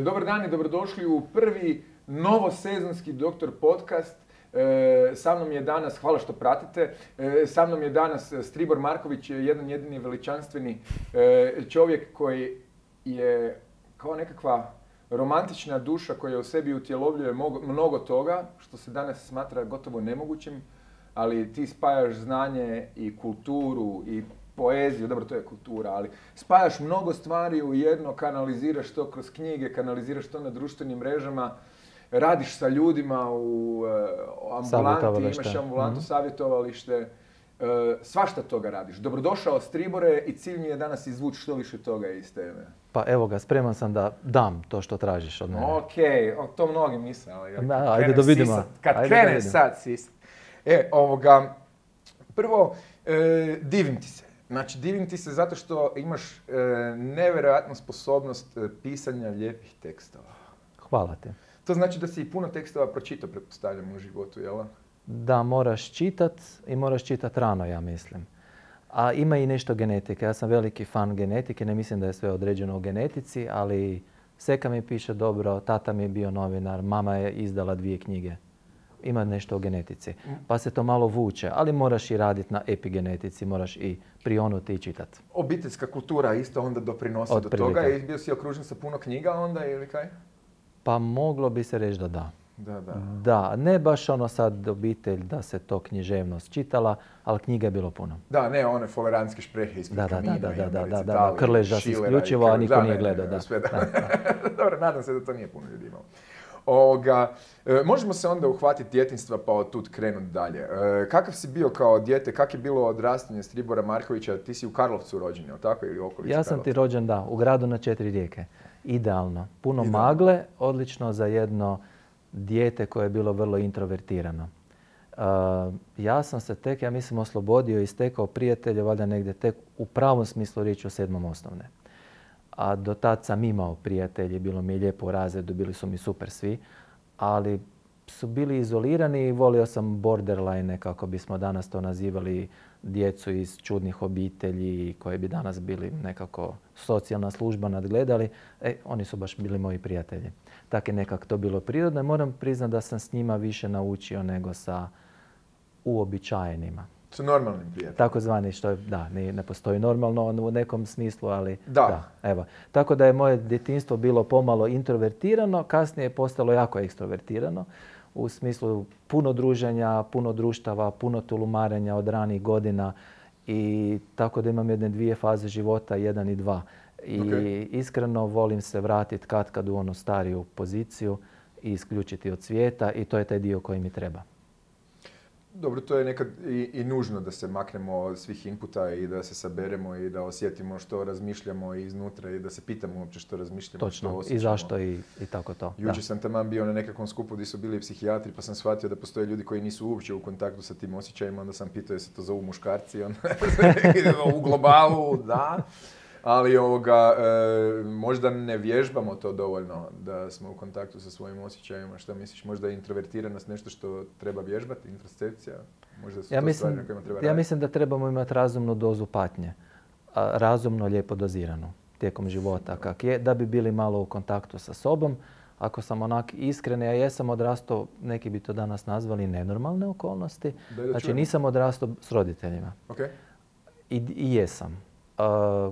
E, dobar dan i dobrodošli u prvi novosezonski Doktor podcast. E, sa mnom je danas, hvala što pratite, e, sa mnom je danas Stribor Marković, jedan jedini veličanstveni e, čovjek koji je kao nekakva romantična duša koja u sebi utjelovljuje mnogo toga, što se danas smatra gotovo nemogućim, ali ti spajaš znanje i kulturu i poeziju, dobro, to je kultura, ali spajaš mnogo stvari u jedno, kanaliziraš to kroz knjige, kanaliziraš to na društvenim mrežama, radiš sa ljudima u uh, ambulanti, imaš mhm. ambulantu, savjetovalište, eh, svašta toga radiš. Dobrodošao Stribore i cilj mi je danas izvući što više toga iz tebe. Pa evo ga, spreman sam da dam to što tražiš od mene. Okej, to mnogi misle, ali kad ajde kad sad E, ovoga, prvo, e, divim ti se. Znači, divim ti se zato što imaš e, nevjerojatnu sposobnost e, pisanja lijepih tekstova. Hvala te. To znači da si i puno tekstova pročitao, pretpostavljam, u životu, jel? Da, moraš čitati i moraš čitati rano, ja mislim. A ima i nešto genetike. Ja sam veliki fan genetike, ne mislim da je sve određeno u genetici, ali seka mi piše dobro, tata mi je bio novinar, mama je izdala dvije knjige ima nešto o genetici. Mm. Pa se to malo vuče, ali moraš i raditi na epigenetici, moraš i prionuti i čitati. Obiteljska kultura isto onda doprinosi do toga i bio si okružen sa puno knjiga onda ili kaj? Pa moglo bi se reći da da. Da, da. da, ne baš ono sad obitelj da se to književnost čitala, ali knjiga je bilo puno. Da, ne one foleranske šprehe ispred da, Da, da, da, da, da, Krleža se isključivo, a niko nije gledao. Da, sve da. Dobro, nadam se da to nije puno ljudi Ovoga, e, možemo se onda uhvatiti djetinstva pa od tud krenuti dalje. E, kakav si bio kao dijete, kak je bilo odrastanje Stribora Markovića? Ti si u Karlovcu rođen, je tako? Ili okolici ja sam ti rođen, da, u gradu na četiri rijeke. Idealno. Puno magle, odlično za jedno dijete koje je bilo vrlo introvertirano. E, ja sam se tek, ja mislim, oslobodio i stekao prijatelje, valjda negdje tek u pravom smislu riječi o sedmom osnovne a do tad sam imao prijatelje, bilo mi je lijepo u razredu, bili su mi super svi, ali su bili izolirani i volio sam borderline, kako bismo danas to nazivali, djecu iz čudnih obitelji koje bi danas bili nekako socijalna služba nadgledali. E, oni su baš bili moji prijatelji. Tako je nekako to bilo prirodno. Moram priznati da sam s njima više naučio nego sa uobičajenima. S normalnim prijateljima. Tako zvani što je, da, ne, postoji normalno u nekom smislu, ali da. evo. Tako da je moje djetinstvo bilo pomalo introvertirano, kasnije je postalo jako ekstrovertirano u smislu puno druženja, puno društava, puno tulumarenja od ranih godina i tako da imam jedne dvije faze života, jedan i dva. I iskreno volim se vratiti kad kad u onu stariju poziciju i isključiti od svijeta i to je taj dio koji mi treba. Dobro, to je nekad i, i nužno da se maknemo svih inputa i da se saberemo i da osjetimo što razmišljamo iznutra i da se pitamo uopće što razmišljamo. Točno, što i zašto i, i tako to. Jučer sam taman bio na nekakvom skupu gdje su bili psihijatri pa sam shvatio da postoje ljudi koji nisu uopće u kontaktu sa tim osjećajima, onda sam pitao je se to zovu muškarci, onda u globalu da ali ovoga, e, možda ne vježbamo to dovoljno da smo u kontaktu sa svojim osjećajima. što misliš, možda je introvertiranost nešto što treba vježbati, introscepcija, Možda su ja to mislim, na kojima treba raditi? Ja mislim da trebamo imati razumnu dozu patnje, a, razumno lijepo doziranu tijekom života kak je, da bi bili malo u kontaktu sa sobom. Ako sam onak iskren, ja jesam odrastao, neki bi to danas nazvali nenormalne okolnosti. znači nisam odrastao s roditeljima. Okay. I jesam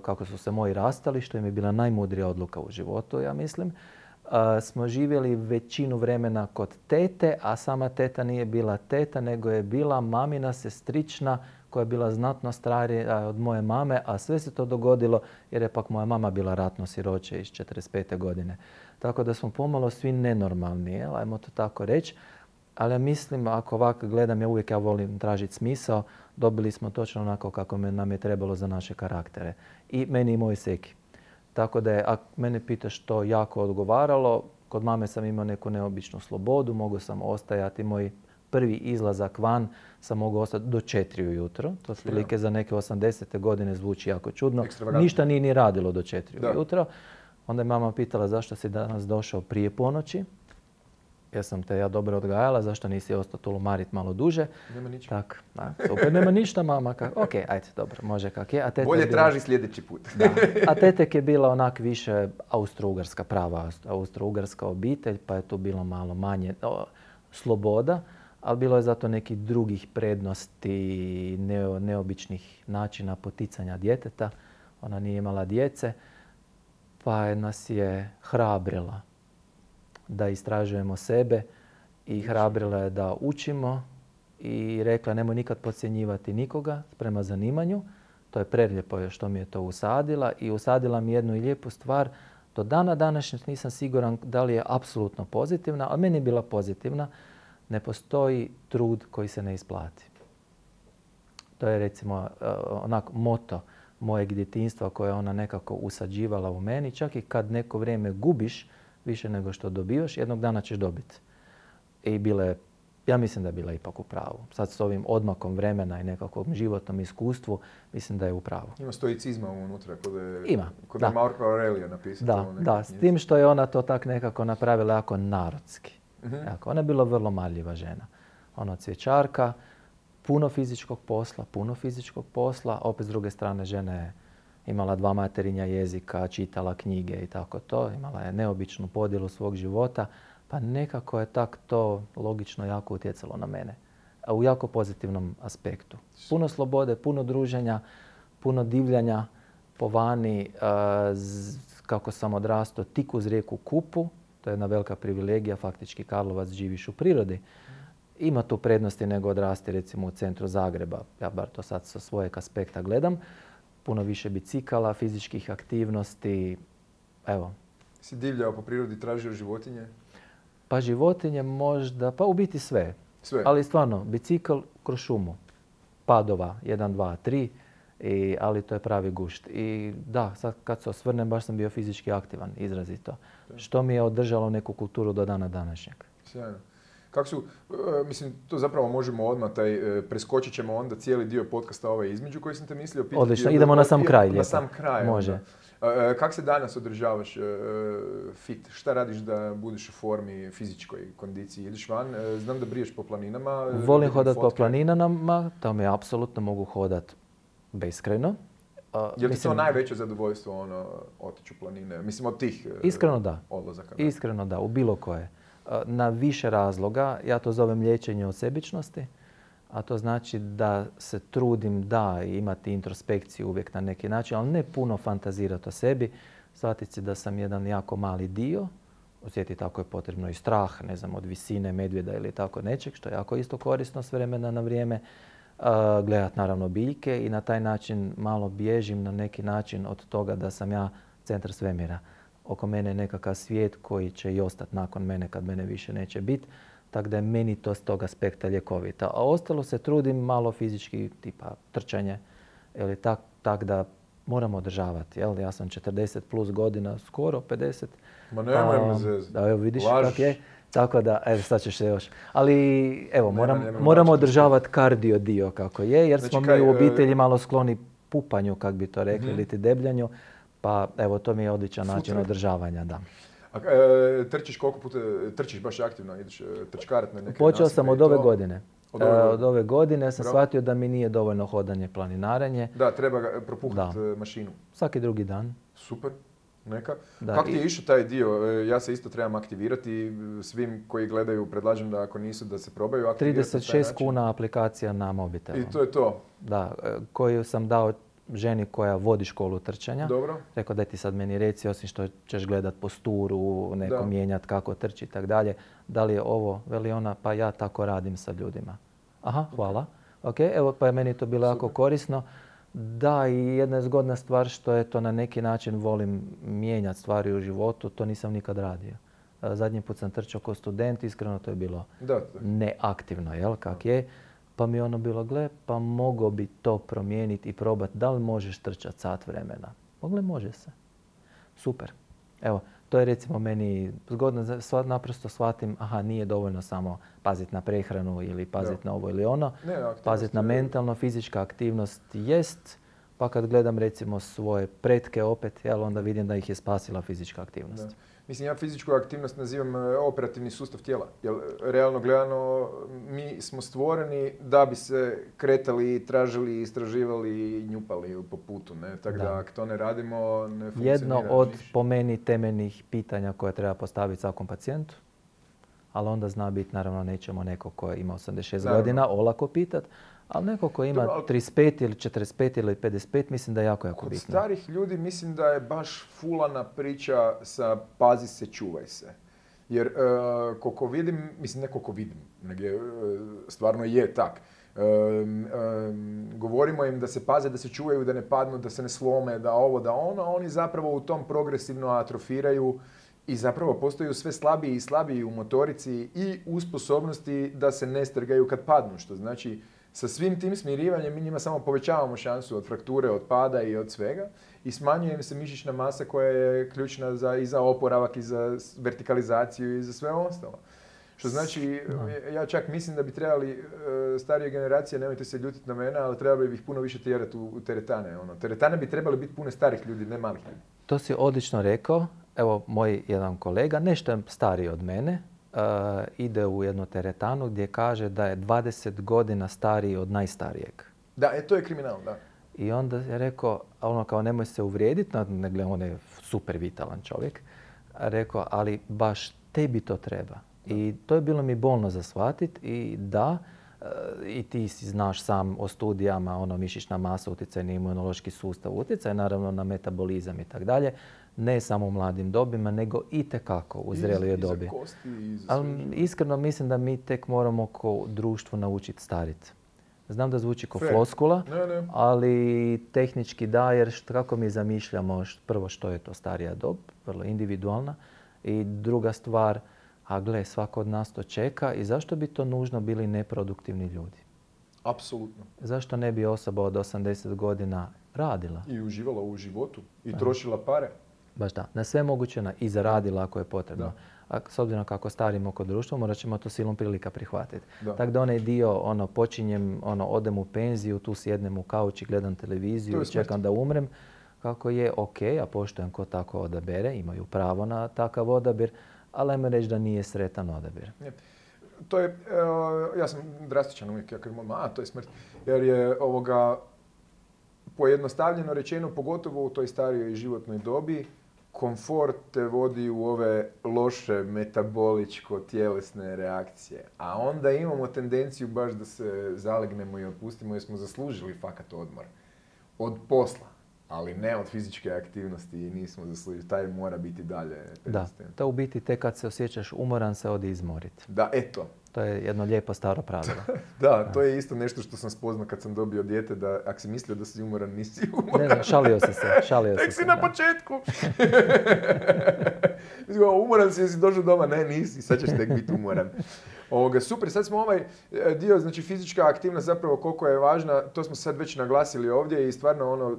kako su se moji rastali, što im je bila najmudrija odluka u životu, ja mislim, smo živjeli većinu vremena kod tete, a sama teta nije bila teta, nego je bila mamina sestrična koja je bila znatno starija od moje mame, a sve se to dogodilo jer je pak moja mama bila ratno siroće iz 45. godine. Tako da smo pomalo svi nenormalni, ajmo to tako reći ali mislim, ako ovako gledam, ja uvijek ja volim tražiti smisao, dobili smo točno onako kako nam je trebalo za naše karaktere. I meni i moj seki. Tako da je, ako mene pitaš što jako odgovaralo, kod mame sam imao neku neobičnu slobodu, mogao sam ostajati, moj prvi izlazak van sam mogao ostati do četiri ujutro. To otprilike za neke 80. godine zvuči jako čudno. Ništa nije ni radilo do četiri ujutro. Onda je mama pitala zašto si danas došao prije ponoći. Ja sam te ja dobro odgajala, zašto nisi ostao tu lomarit malo duže? Nema ništa. Tak, super, nema ništa mama. Ka... Ok, ajde, dobro, može kak je. A tetek Bolje je traži sljedeći put. A tetek je bila onak više austrougarska, prava austrougarska obitelj, pa je tu bilo malo manje sloboda, ali bilo je zato nekih drugih prednosti, neobičnih načina poticanja djeteta. Ona nije imala djece, pa nas je hrabrila da istražujemo sebe i hrabrila je da učimo i rekla nemoj nikad podcjenjivati nikoga prema zanimanju. To je prelijepo što mi je to usadila i usadila mi jednu lijepu stvar. Do dana današnjeg nisam siguran da li je apsolutno pozitivna, ali meni je bila pozitivna. Ne postoji trud koji se ne isplati. To je recimo e, onak moto mojeg djetinstva koje je ona nekako usađivala u meni. Čak i kad neko vrijeme gubiš, više nego što dobivaš, jednog dana ćeš dobiti. I bile, ja mislim da je bila ipak u pravu. Sad s ovim odmakom vremena i nekakvom životnom iskustvu, mislim da je u pravu. Ima stoicizma unutra, kod je, Ima, kod Marko Aurelija napisao. Da, da, s tim što je ona to tak nekako napravila jako narodski. uh Ona je bila vrlo marljiva žena. Ona cvjećarka, puno fizičkog posla, puno fizičkog posla, opet s druge strane žena je imala dva materinja jezika, čitala knjige i tako to. Imala je neobičnu podjelu svog života, pa nekako je tak to logično jako utjecalo na mene. A u jako pozitivnom aspektu. Puno slobode, puno druženja, puno divljanja po vani, eh, kako sam odrastao, tik uz rijeku Kupu. To je jedna velika privilegija, faktički Karlovac živiš u prirodi. Ima tu prednosti nego odrasti recimo u centru Zagreba. Ja bar to sad sa svojeg aspekta gledam puno više bicikala, fizičkih aktivnosti, evo. Si divljao po prirodi, tražio životinje? Pa životinje možda, pa u biti sve. Sve? Ali stvarno, bicikl kroz šumu. Padova, jedan, dva, tri, I, ali to je pravi gušt. I da, sad kad se osvrnem, baš sam bio fizički aktivan, izrazito. Što mi je održalo neku kulturu do dana današnjeg. Sjajno su, e, mislim, to zapravo možemo odmah taj, e, preskočit ćemo onda cijeli dio podcasta ovaj između koji sam te mislio pitati. Odlično, idemo na sam kraj. Na sam kraj. Može. E, Kako se danas održavaš fit? Šta radiš da budeš u formi fizičkoj kondiciji? Ideš van? Znam da briješ po planinama. Volim hodat po planinama, tamo je apsolutno mogu hodat beskrajno. Je li mislim, to najveće zadovoljstvo ono, otići u planine? Mislim, od tih iskreno da. odlazaka? Iskreno da, u bilo koje. E, na više razloga. Ja to zovem liječenje od sebičnosti, a to znači da se trudim da imati introspekciju uvijek na neki način, ali ne puno fantazirati o sebi, shvatiti se da sam jedan jako mali dio, osjetiti ako je potrebno i strah, ne znam, od visine medvjeda ili tako nečeg, što je jako isto korisno s vremena na vrijeme, e, Gledati, naravno biljke i na taj način malo bježim na neki način od toga da sam ja centar svemira oko mene nekakav svijet koji će i ostati nakon mene kad mene više neće biti. Tako da je meni to s tog aspekta ljekovita. A ostalo se trudim malo fizički, tipa trčanje, ili tak, tak da moramo održavati. Jel? Ja sam 40 plus godina, skoro 50. Ma nemoj pa, Da, evo vidiš kak je. Tako da, evo sad ćeš se još. Ali evo, moramo održavati kardio dio kako je, jer znači smo mi u obitelji e, malo skloni pupanju, kak bi to rekli, mhm. ili ti debljanju. Pa evo, to mi je odličan način održavanja, da. A, e, trčiš koliko puta, trčiš baš aktivno, ideš e, trčkarat na neke Počeo sam od ove e, godine. Od ove, godine sam shvatio da mi nije dovoljno hodanje, planinarenje. Da, treba propuhati mašinu. Svaki drugi dan. Super, neka. Kako ti je išao taj dio? Ja se isto trebam aktivirati. Svim koji gledaju predlažem da ako nisu da se probaju aktivirati. 36 kuna aplikacija na mobitelu. I to je to? Da, koju sam dao ženi koja vodi školu trčanja. Rekao da ti sad meni reci, osim što ćeš gledat posturu, neko mijenjat kako trči i tako dalje. Da li je ovo, veli ona, pa ja tako radim sa ljudima. Aha, hvala. Ok, evo pa je meni to bilo jako korisno. Da, i jedna je zgodna stvar što je to na neki način volim mijenjati stvari u životu, to nisam nikad radio. E, zadnji put sam trčao kao student, iskreno to je bilo neaktivno, jel, kak je. Pa mi je ono bilo, gle, pa mogo bi to promijeniti i probati. Da li možeš trčati sat vremena? Mogle, pa može se. Super. Evo, to je recimo meni zgodno, naprosto shvatim, aha, nije dovoljno samo paziti na prehranu ili paziti na ovo ili ono. Paziti na mentalno, fizička aktivnost jest, pa kad gledam recimo svoje pretke opet, jel, onda vidim da ih je spasila fizička aktivnost. Mislim, ja fizičku aktivnost nazivam e, operativni sustav tijela, jer e, realno gledano mi smo stvoreni da bi se kretali, tražili, istraživali i njupali po putu. Ne? Tako da. ako to ne radimo, ne funkcionira Jedno od po meni temeljnih pitanja koje treba postaviti svakom pacijentu, ali onda zna biti, naravno, nećemo neko ko ima 86 godina olako pitat, ali neko ko ima 35 ili 45 ili 55 mislim da je jako, jako bitno. Kod starih ljudi mislim da je baš fulana priča sa pazi se, čuvaj se. Jer e, koliko vidim, mislim ne koliko vidim, nego e, stvarno je tak. E, govorimo im da se paze, da se čuvaju, da ne padnu, da se ne slome, da ovo, da ono. oni zapravo u tom progresivno atrofiraju i zapravo postaju sve slabiji i slabiji u motorici i u sposobnosti da se ne strgaju kad padnu. Što znači sa svim tim smirivanjem mi njima samo povećavamo šansu od frakture, od pada i od svega i smanjuje im se mišićna masa koja je ključna za, i za oporavak i za vertikalizaciju i za sve ostalo. Što znači, ja čak mislim da bi trebali e, starije generacije, nemojte se ljutiti na mene, ali trebali bi ih puno više tjerati u, teretane. Ono. Teretane bi trebali biti pune starih ljudi, ne malih ljudi. To si odlično rekao. Evo, moj jedan kolega, nešto je stariji od mene, E, ide u jednu teretanu gdje kaže da je 20 godina stariji od najstarijeg. Da, e, to je kriminal, da. I onda je rekao, ono kao nemoj se uvrijediti, ne, on je super vitalan čovjek. Rekao, ali baš tebi to treba. I to je bilo mi bolno za i da, e, i ti si znaš sam o studijama, ono mišićna masa, utjecaj na imunološki sustav, utjecaj naravno na metabolizam i tako dalje, ne samo u mladim dobima, nego i tekako u zrelijoj dobi. Ali iskreno mislim da mi tek moramo ko društvu naučiti stariti. Znam da zvuči kao floskula, ali tehnički da, jer kako mi zamišljamo prvo što je to starija dob, vrlo individualna. I druga stvar, a gle, svako od nas to čeka i zašto bi to nužno bili neproduktivni ljudi? Apsolutno. Zašto ne bi osoba od 80 godina radila? I uživala u životu i pa trošila pare baš da, na sve moguće na, i zaradila ako je potrebno. A s obzirom kako starimo oko društva, morat ćemo to silom prilika prihvatiti. Tako da onaj dio, ono, počinjem, ono, odem u penziju, tu sjednem u kauči, gledam televiziju, čekam da umrem, kako je ok, a poštujem ko tako odabere, imaju pravo na takav odabir, ali ajmo reći da nije sretan odabir. to je, ja sam drastičan uvijek, ja kažem, a to je smrt, jer je ovoga pojednostavljeno rečeno, pogotovo u toj starijoj životnoj dobi, komfort te vodi u ove loše metaboličko-tjelesne reakcije. A onda imamo tendenciju baš da se zalegnemo i opustimo jer smo zaslužili fakat odmor. Od posla, ali ne od fizičke aktivnosti i nismo zaslužili. Taj mora biti dalje. Da, to u biti te kad se osjećaš umoran se odi izmoriti. Da, eto. To je jedno lijepo staro pravilo. da, to je isto nešto što sam spoznao kad sam dobio dijete, da ako si mislio da si umoran, nisi umoran. Ne, ne, šalio si se, šalio na početku. umoran si, jesi došao doma, ne, nisi, sad ćeš tek biti umoran. Ovoga, super, sad smo ovaj e, dio, znači fizička aktivnost zapravo koliko je važna, to smo sad već naglasili ovdje i stvarno ono,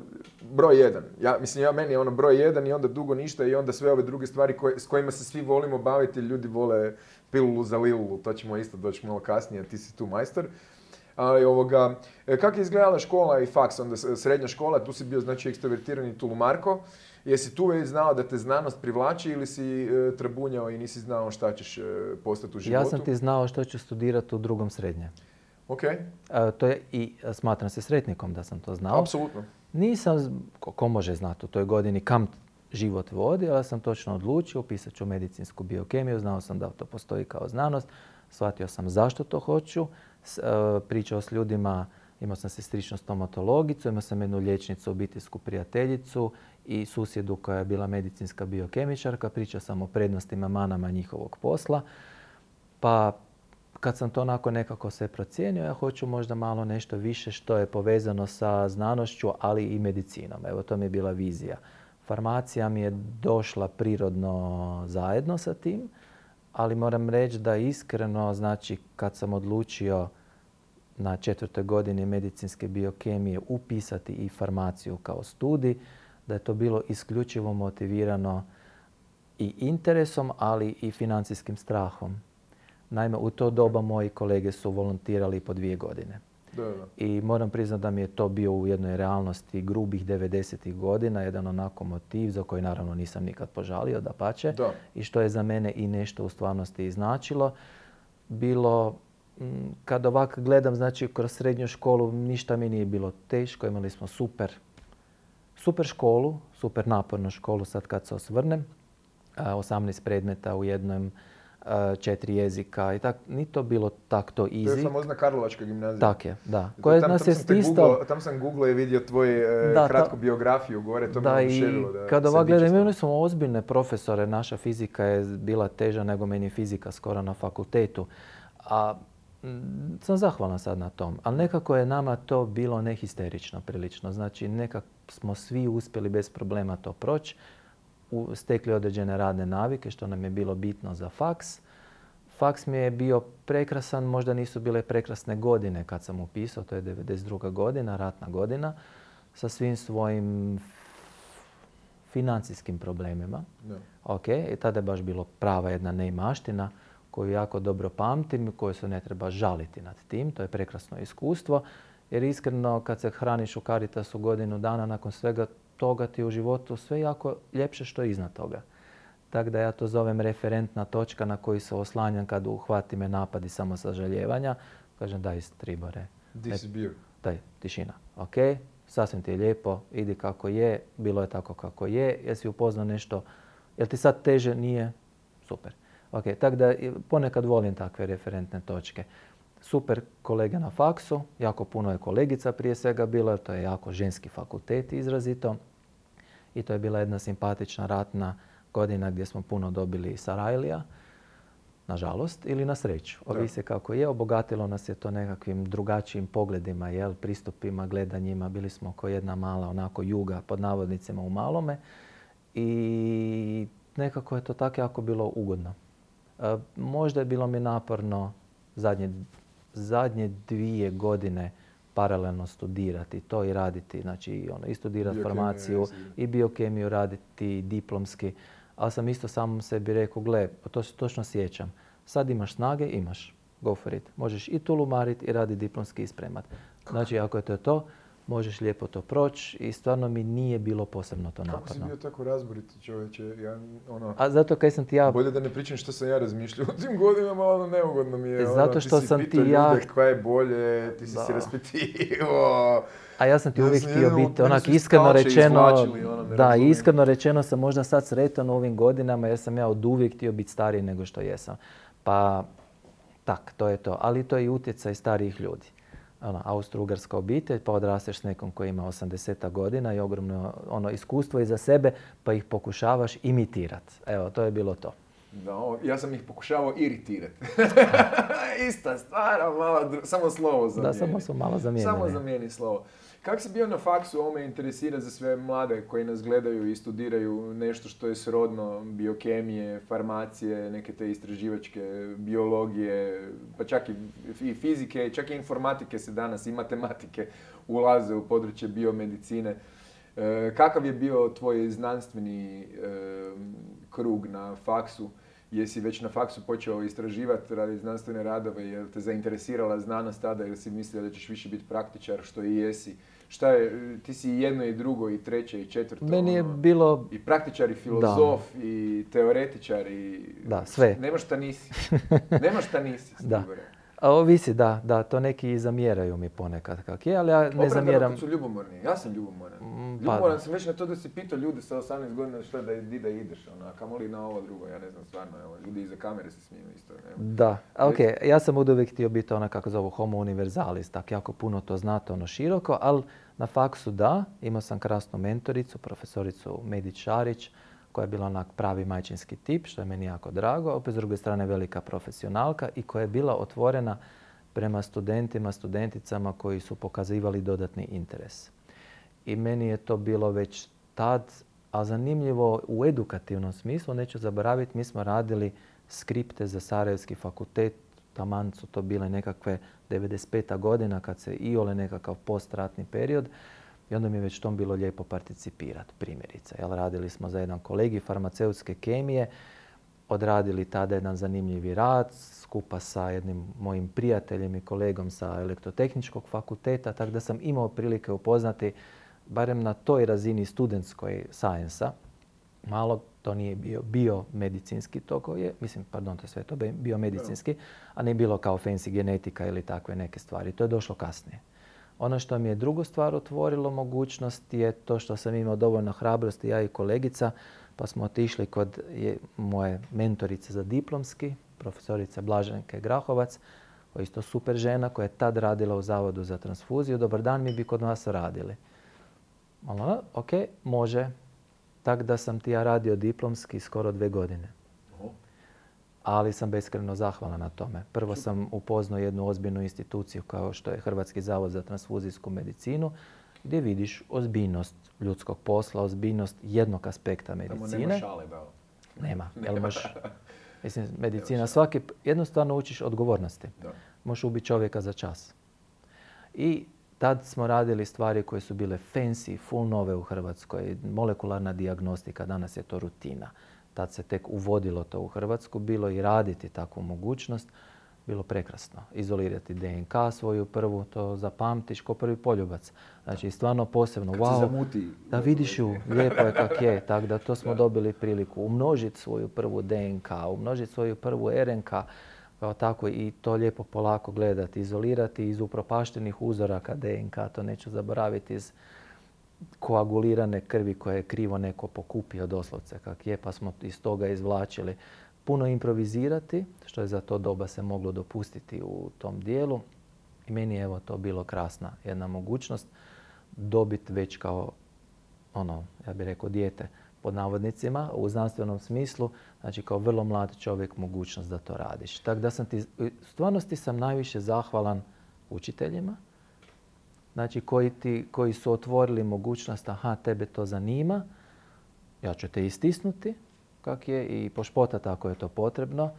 broj jedan. Ja, mislim, ja, meni je ono broj jedan i onda dugo ništa i onda sve ove druge stvari s kojima se svi volimo baviti, ljudi vole pilulu za lilulu, to ćemo isto doći malo kasnije, ti si tu majstor. Ali ovoga, e, kako je izgledala škola i faks, onda srednja škola, tu si bio znači ekstrovertirani tulumarko. Jesi tu već znao da te znanost privlači ili si e, trbunjao i nisi znao šta ćeš e, postati u životu? Ja sam ti znao što ću studirati u drugom srednje. Ok. to je i smatram se sretnikom da sam to znao. Apsolutno. Nisam, ko, može znati u toj godini kam život vodi, ali sam točno odlučio, upisat ću medicinsku biokemiju, znao sam da to postoji kao znanost, shvatio sam zašto to hoću, e, pričao s ljudima, imao sam sestričnu stomatologicu, imao sam jednu liječnicu, obiteljsku prijateljicu i susjedu koja je bila medicinska biokemičarka, pričao sam o prednostima, manama njihovog posla. Pa kad sam to onako nekako sve procijenio, ja hoću možda malo nešto više što je povezano sa znanošću, ali i medicinom. Evo, to mi je bila vizija. Farmacija mi je došla prirodno zajedno sa tim, ali moram reći da iskreno, znači kad sam odlučio na četvrtoj godini medicinske biokemije upisati i farmaciju kao studij, da je to bilo isključivo motivirano i interesom, ali i financijskim strahom. Naime, u to doba moji kolege su volontirali po dvije godine. I moram priznati da mi je to bio u jednoj realnosti grubih 90-ih godina, jedan onako motiv za koji naravno nisam nikad požalio, da pače. I što je za mene i nešto u stvarnosti i značilo. Bilo, mm, kad ovak gledam, znači kroz srednju školu ništa mi nije bilo teško, imali smo super, super školu, super napornu školu sad kad se osvrnem. 18 predmeta u jednom Eh, četiri jezika i tako, ni to bilo takto easy. To je famozna Karlovačka gimnazija. Tak je, da. Koja tam, nas je stisla... Tam sam Google i vidio tvoju eh, kratku biografiju gore, to da, mi je uširilo. Da, kada gledam, smo ozbiljne profesore, naša fizika je bila teža nego meni je fizika skoro na fakultetu. A mm, sam zahvalan sad na tom, ali nekako je nama to bilo nehisterično prilično. Znači, nekako smo svi uspjeli bez problema to proći stekli određene radne navike, što nam je bilo bitno za faks. Faks mi je bio prekrasan, možda nisu bile prekrasne godine kad sam upisao, to je 92. godina, ratna godina, sa svim svojim financijskim problemima. Ok, i tada je baš bilo prava jedna neimaština koju jako dobro pamtim i koju se ne treba žaliti nad tim. To je prekrasno iskustvo jer iskreno kad se hraniš u su godinu dana nakon svega toga ti u životu sve jako ljepše što je iznad toga. Tako da ja to zovem referentna točka na koju se oslanjam kad uhvati me napadi samo sažaljevanja. Kažem daj Tribore. taj, si Daj, tišina. Ok, sasvim ti je lijepo, idi kako je, bilo je tako kako je, jesi upoznao nešto, jel ti sad teže, nije, super. Ok, tako da ponekad volim takve referentne točke. Super kolege na faksu, jako puno je kolegica prije svega bilo, jer to je jako ženski fakultet izrazito i to je bila jedna simpatična ratna godina gdje smo puno dobili Sarajlija, nažalost, ili na sreću. Ovisi kako je, obogatilo nas je to nekakvim drugačijim pogledima, jel, pristupima, gledanjima. Bili smo kao jedna mala onako juga pod navodnicima u malome i nekako je to tako jako bilo ugodno. E, možda je bilo mi naporno zadnje dvije godine paralelno studirati to i raditi. Znači ono, i studirati farmaciju i biokemiju raditi diplomski. Ali sam isto sam sebi rekao, gle, pa to se točno sjećam. Sad imaš snage, imaš. Go for it. Možeš i tulumarit i raditi diplomski i spremat. Znači, ako je to to, možeš lijepo to proći i stvarno mi nije bilo posebno to napadno. Kako si bio tako razboriti čovječe? Ono, A zato kaj sam ti ja... Bolje da ne pričam što sam ja razmišljao u tim godinama, ono neugodno mi je. E, ono, zato što ti sam ti ja... Ljude, je bolje, ti si se A ja sam ti uvijek htio biti onak iskreno rečeno, ono, da, iskreno rečeno sam možda sad sretan u ovim godinama jer sam ja od uvijek htio biti stariji nego što jesam. Pa tak, to je to. Ali to je i utjecaj starijih ljudi ono, austro-ugarska obitelj, pa odrasteš s nekom koji ima 80 godina i ogromno ono, iskustvo iza sebe, pa ih pokušavaš imitirati. Evo, to je bilo to. Da, ja sam ih pokušavao iritirati. Ista stvar, samo slovo zamijeni. Da, samo su malo zamijenili. Samo zamijeni slovo. Kako si bio na faksu, ovo me interesira za sve mlade koji nas gledaju i studiraju nešto što je srodno biokemije, farmacije, neke te istraživačke biologije, pa čak i fizike, čak i informatike se danas i matematike ulaze u područje biomedicine. E, kakav je bio tvoj znanstveni e, krug na faksu? jesi već na faksu počeo istraživati radi znanstvene radove, jer te zainteresirala znanost tada, jer si mislio da ćeš više biti praktičar, što i jesi. Šta je, ti si jedno i drugo i treće i četvrto. Meni je ono, bilo... I praktičar i filozof i teoretičar i... Da, sve. Nema šta nisi. Nema šta nisi. da. A ovisi, da, da, to neki zamjeraju mi ponekad kak je, ali ja ne zamjeram. su ljubomorni, ja sam ljubomoran. Ljubomoran pa sam već na to da si pitao ljudi sa 18 godina što da, di da ideš, ono, a kamoli na ovo drugo, ja ne znam stvarno, evo, ljudi iza kamere se smiju isto. Nema. Da, ok, ja sam od uvijek htio biti ona kako zovu homo universalis, tako jako puno to znate, ono široko, ali na faksu da, imao sam krasnu mentoricu, profesoricu Medić Šarić, koja je bila onak pravi majčinski tip, što je meni jako drago, opet s druge strane velika profesionalka i koja je bila otvorena prema studentima, studenticama koji su pokazivali dodatni interes i meni je to bilo već tad, a zanimljivo u edukativnom smislu, neću zaboraviti, mi smo radili skripte za Sarajevski fakultet, taman su to bile nekakve 95. godina kad se iole nekakav postratni period i onda mi je već tom bilo lijepo participirati, primjerice. Jel, radili smo za jedan kolegi farmaceutske kemije, odradili tada jedan zanimljivi rad skupa sa jednim mojim prijateljem i kolegom sa elektrotehničkog fakulteta, tako da sam imao prilike upoznati barem na toj razini studentskoj sajensa, malo to nije bio biomedicinski, to je, mislim, pardon, to je sve to biomedicinski, a ne bilo kao fancy genetika ili takve neke stvari. To je došlo kasnije. Ono što mi je drugu stvar otvorilo mogućnost je to što sam imao dovoljno hrabrosti, ja i kolegica, pa smo otišli kod moje mentorice za diplomski, profesorice Blaženke Grahovac, koja je isto super žena koja je tad radila u Zavodu za transfuziju. Dobar dan, mi bi kod nas radili. Malo, ok, može. Tak da sam ti ja radio diplomski skoro dve godine. Ali sam beskreno zahvalan na tome. Prvo sam upoznao jednu ozbiljnu instituciju kao što je Hrvatski zavod za transfuzijsku medicinu gdje vidiš ozbiljnost ljudskog posla, ozbiljnost jednog aspekta medicine. Nema šale, Nema, jel moš, mislim, medicina svaki, jednostavno učiš odgovornosti. Možeš ubiti čovjeka za čas. I Tad smo radili stvari koje su bile fancy, full nove u Hrvatskoj. Molekularna dijagnostika, danas je to rutina. Tad se tek uvodilo to u Hrvatsku. Bilo i raditi takvu mogućnost. Bilo prekrasno. Izolirati DNK svoju prvu, to zapamtiš ko prvi poljubac. Znači, stvarno posebno, Kad wow, da vidiš ju, ovaj, ovaj. lijepo je kak je. Tako da to smo dobili priliku. Umnožiti svoju prvu DNK, umnožiti svoju prvu RNK kao tako i to lijepo polako gledati, izolirati iz upropaštenih uzoraka DNK, to neću zaboraviti, iz koagulirane krvi koje je krivo neko pokupio doslovce kak je, pa smo iz toga izvlačili. Puno improvizirati, što je za to doba se moglo dopustiti u tom dijelu. I meni je evo to bilo krasna jedna mogućnost dobiti već kao ono, ja bih rekao, dijete pod navodnicima, u znanstvenom smislu, znači kao vrlo mlad čovjek mogućnost da to radiš. Tako da sam ti, u stvarnosti sam najviše zahvalan učiteljima, znači koji, ti, koji su otvorili mogućnost, aha, tebe to zanima, ja ću te istisnuti, kak je, i pošpotati ako je to potrebno,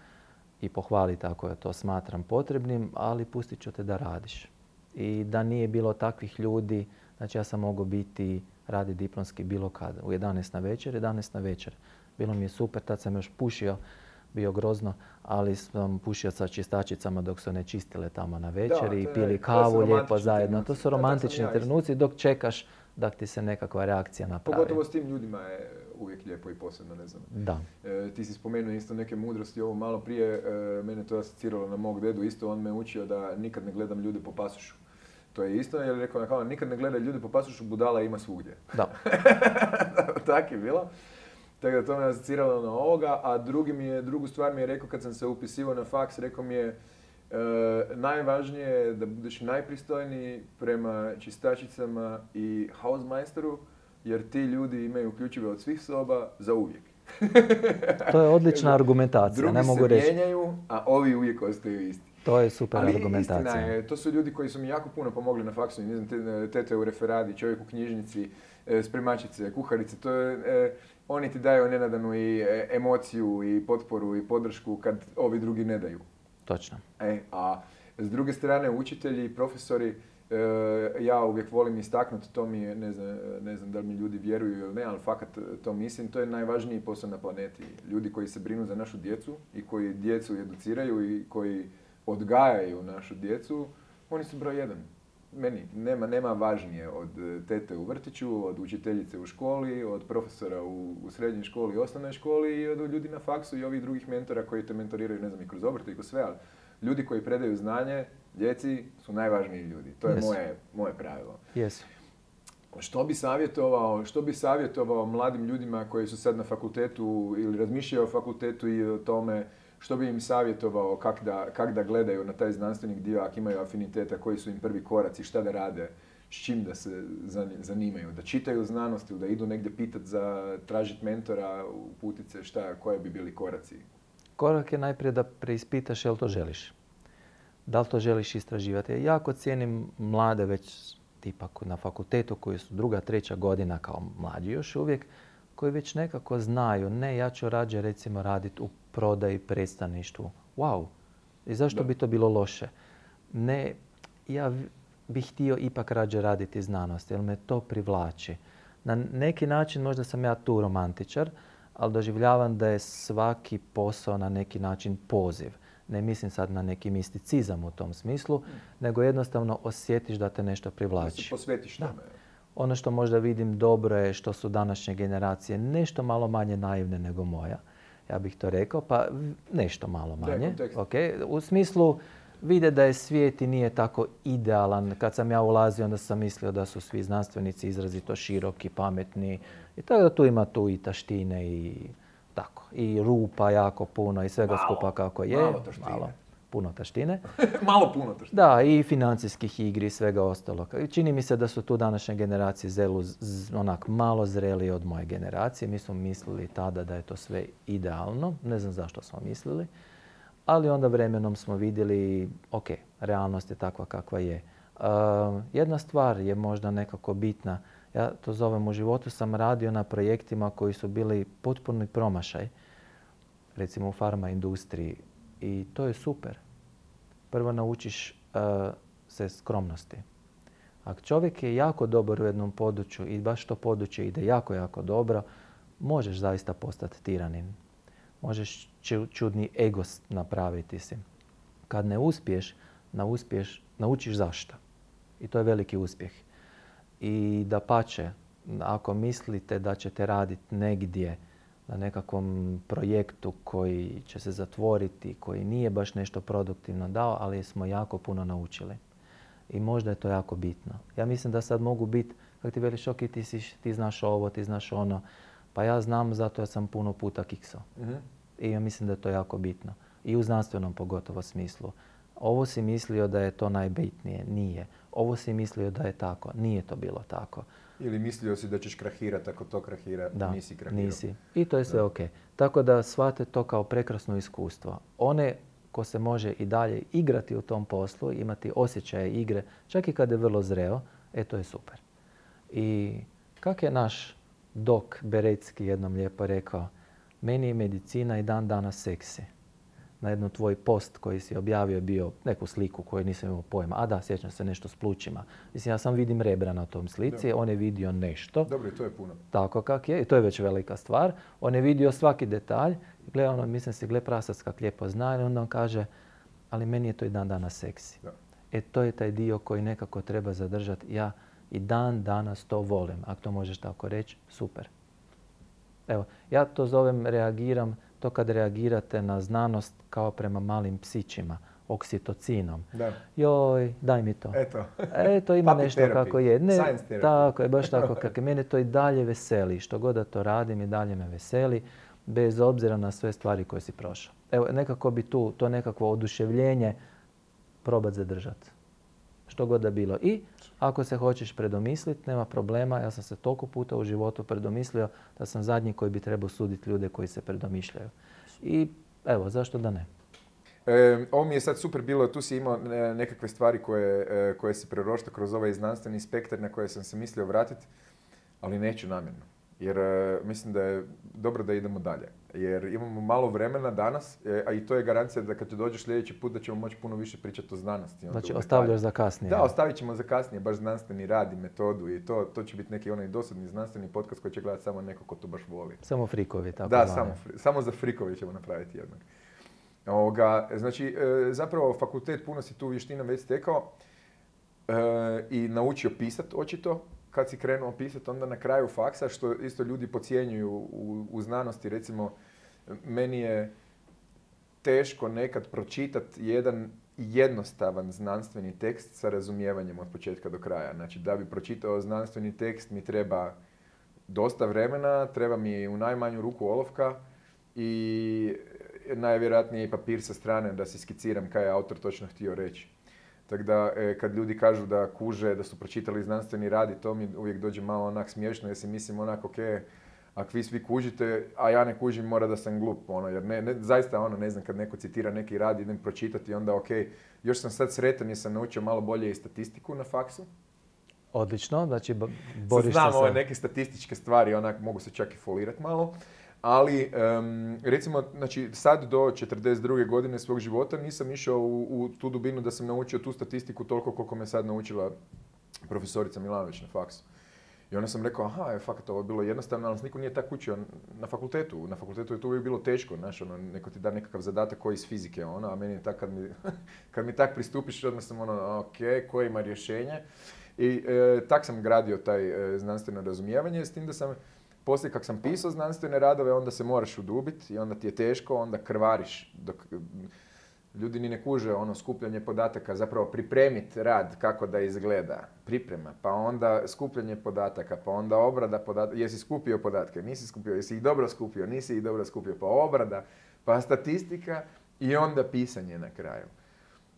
i pohvaliti ako je to smatram potrebnim, ali pustit ću te da radiš. I da nije bilo takvih ljudi, znači ja sam mogao biti radi diplomski bilo kad, u 11 na večer, 11 na večer. Bilo mi je super, tad sam još pušio, bio grozno, ali sam pušio sa čistačicama dok su ne čistile tamo na večer i pili kavu lijepo zajedno. To su romantični trenuci dok čekaš da ti se nekakva reakcija napravi. Pogotovo s tim ljudima je uvijek lijepo i posebno, ne znam. Da. E, ti si spomenuo isto neke mudrosti, ovo malo prije e, mene to asociralo na mog dedu, isto on me učio da nikad ne gledam ljude po pasušu. To je isto jer je rekao kao, nikad ne gledaj ljudi po pasošu, budala ima svugdje. Da. tak je bilo. Tako da to me asociralo na ovoga, a drugi mi je, drugu stvar mi je rekao kad sam se upisivao na faks, rekao mi je eh, najvažnije je da budeš najpristojniji prema čistačicama i housemeisteru, jer ti ljudi imaju ključive od svih soba za uvijek. to je odlična argumentacija, Drugi ne mogu reći. se mijenjaju, a ovi uvijek ostaju isti. To je super Ali Istina je, to su ljudi koji su mi jako puno pomogli na faksu. Ne znam, tete u referadi, čovjek u knjižnici, e, spremačice, kuharice. To je, e, oni ti daju nenadanu i e, emociju i potporu i podršku kad ovi drugi ne daju. Točno. a s druge strane, učitelji i profesori, ja uvijek volim istaknuti, to mi je, ne znam, ne znam da li mi ljudi vjeruju ili ne, ali fakat to mislim, to je najvažniji posao na planeti. Ljudi koji se brinu za našu djecu i koji djecu educiraju i koji odgajaju našu djecu, oni su broj jedan. Meni nema, nema važnije od e, tete u vrtiću, od učiteljice u školi, od profesora u, srednjoj školi i osnovnoj školi i od ljudi na faksu i ovih drugih mentora koji te mentoriraju, ne znam, i kroz obrte i kroz sve, ali ljudi koji predaju znanje djeci su najvažniji ljudi. To je moje, moje pravilo. Yes. Što bi savjetovao, što bi savjetovao mladim ljudima koji su sad na fakultetu ili razmišljaju o fakultetu i o tome što bi im savjetovao kak da, da gledaju na taj znanstveni dio, ako imaju afiniteta, koji su im prvi koraci, šta da rade, s čim da se zanimaju, da čitaju znanost ili da idu negdje pitati za tražiti mentora, uputice, šta, koje bi bili koraci? Korak je najprije da preispitaš jel to želiš. Da li to želiš istraživati? Ja jako cijenim mlade već tipak na fakultetu koji su druga, treća godina kao mlađi još uvijek, koji već nekako znaju, ne ja ću rađe recimo raditi u prodaji, predstavništvu. Wow, i zašto bi to bilo loše? Ne, ja bih htio ipak rađe raditi znanost, jer me to privlači. Na neki način možda sam ja tu romantičar, ali doživljavam da je svaki posao na neki način poziv. Ne mislim sad na neki misticizam u tom smislu, mm. nego jednostavno osjetiš da te nešto privlači. Da se posvetiš da. Ono što možda vidim dobro je što su današnje generacije nešto malo manje naivne nego moja ja bih to rekao, pa nešto malo manje. U smislu vide da je svijet i nije tako idealan. Kad sam ja ulazio, onda sam mislio da su svi znanstvenici izrazito široki, pametni. I tako da tu ima tu i taštine i tako. I rupa jako puno i svega skupa kako je. Malo taštine. Malo puno taštine. Malo puno taštine. Da, i financijskih igri i svega ostalog. Čini mi se da su tu današnje generacije zelu onak malo zreli od moje generacije. Mi smo mislili tada da je to sve idealno. Ne znam zašto smo mislili. Ali onda vremenom smo vidjeli, ok, realnost je takva kakva je. E, jedna stvar je možda nekako bitna. Ja to zovem u životu sam radio na projektima koji su bili potpuni promašaj. Recimo u farma industriji i to je super. Prvo naučiš e, se skromnosti. Ako čovjek je jako dobar u jednom području i baš to područje ide jako, jako dobro, možeš zaista postati tiranin. Možeš čudni egost napraviti si. Kad ne uspiješ, naučiš zašto. I to je veliki uspjeh. I da pače, ako mislite da ćete raditi negdje na nekakvom projektu koji će se zatvoriti, koji nije baš nešto produktivno dao, ali smo jako puno naučili. I možda je to jako bitno. Ja mislim da sad mogu biti, kako ti veliš, ok, ti, si, ti znaš ovo, ti znaš ono. Pa ja znam zato ja sam puno puta kiksao. Mhm. I ja mislim da je to jako bitno. I u znanstvenom pogotovo smislu. Ovo si mislio da je to najbitnije. Nije. Ovo si mislio da je tako. Nije to bilo tako. Ili mislio si da ćeš krahirati, ako to krahira, da, nisi krahirao. nisi. I to je sve ok. Tako da shvate to kao prekrasno iskustvo. One ko se može i dalje igrati u tom poslu, imati osjećaje igre, čak i kad je vrlo zreo, e to je super. I kak je naš dok Berecki jednom lijepo rekao, meni je medicina i dan danas seksi na jednu tvoj post koji si objavio bio neku sliku koju nisam imao pojma. A da, sjećam se nešto s plućima. Mislim, ja sam vidim rebra na tom slici, on je vidio nešto. Dobro, to je puno. Tako kak je, i to je već velika stvar. On je vidio svaki detalj. Gle, ono, mislim si, gle, prasac kak lijepo zna. I onda on kaže, ali meni je to i dan danas seksi. E, to je taj dio koji nekako treba zadržati. Ja i dan danas to volim. Ako to možeš tako reći, super. Evo, ja to zovem, reagiram, to kad reagirate na znanost kao prema malim psićima, oksitocinom. Joj, daj mi to. Eto. Eto, ima nešto kako je. tako je, baš tako Mene to i dalje veseli. Što god da to radim i dalje me veseli, bez obzira na sve stvari koje si prošao. Evo, nekako bi tu to nekakvo oduševljenje probat zadržati što god da bilo. I ako se hoćeš predomisliti, nema problema. Ja sam se toliko puta u životu predomislio da sam zadnji koji bi trebao suditi ljude koji se predomišljaju. I evo, zašto da ne? E, ovo mi je sad super bilo, tu si imao nekakve stvari koje, e, koje se prerošta kroz ovaj znanstveni spektar na koje sam se mislio vratiti, ali neću namjerno. Jer e, mislim da je dobro da idemo dalje jer imamo malo vremena danas, e, a i to je garancija da kad ti dođeš sljedeći put da ćemo moći puno više pričati o znanosti. Znači ostavljaš za kasnije. Da, ostavit ćemo za kasnije, baš znanstveni rad i metodu i to, to će biti neki onaj dosadni znanstveni podcast koji će gledati samo neko ko to baš voli. Samo frikovi, tako Da, samo, samo, za frikovi ćemo napraviti jednog. Ovoga, znači, e, zapravo fakultet puno si tu vještina već stekao e, i naučio pisat očito, kad si krenuo pisati onda na kraju faksa, što isto ljudi pocijenjuju u, znanosti, recimo, meni je teško nekad pročitati jedan jednostavan znanstveni tekst sa razumijevanjem od početka do kraja. Znači, da bi pročitao znanstveni tekst mi treba dosta vremena, treba mi u najmanju ruku olovka i najvjerojatnije i papir sa strane da si skiciram kaj je autor točno htio reći. Tako da, e, kad ljudi kažu da kuže, da su pročitali znanstveni rad i to mi uvijek dođe malo onak smiješno, jer si mislim onako, ok, ako vi svi kužite, a ja ne kužim, mora da sam glup, ono, jer ne, ne, zaista, ono, ne znam, kad neko citira neki rad, idem pročitati, onda, ok, još sam sad sretan jer sam naučio malo bolje i statistiku na faksu. Odlično, znači, boriš se... Znam ove neke statističke stvari, onak, mogu se čak i folirati malo ali recimo znači, sad do 42. godine svog života nisam išao u, u tu dubinu da sam naučio tu statistiku toliko koliko me sad naučila profesorica Milanović na faksu. I onda sam rekao, aha, je fakat ovo je bilo jednostavno, ali niko nije tako učio na fakultetu. Na fakultetu je to uvijek bilo teško, znaš, ono, neko ti da nekakav zadatak koji iz fizike, ono, a meni je tak kad mi, kad mi tak pristupiš, odmah sam ono, ok, koje ima rješenje. I e, tak sam gradio taj e, znanstveno razumijevanje, s tim da sam poslije kak sam pisao znanstvene radove, onda se moraš udubiti i onda ti je teško, onda krvariš. Dok, ljudi ni ne kuže ono skupljanje podataka, zapravo pripremiti rad kako da izgleda, priprema, pa onda skupljanje podataka, pa onda obrada podataka, jesi skupio podatke, nisi skupio, jesi ih dobro skupio, nisi ih dobro skupio, pa obrada, pa statistika i onda pisanje na kraju.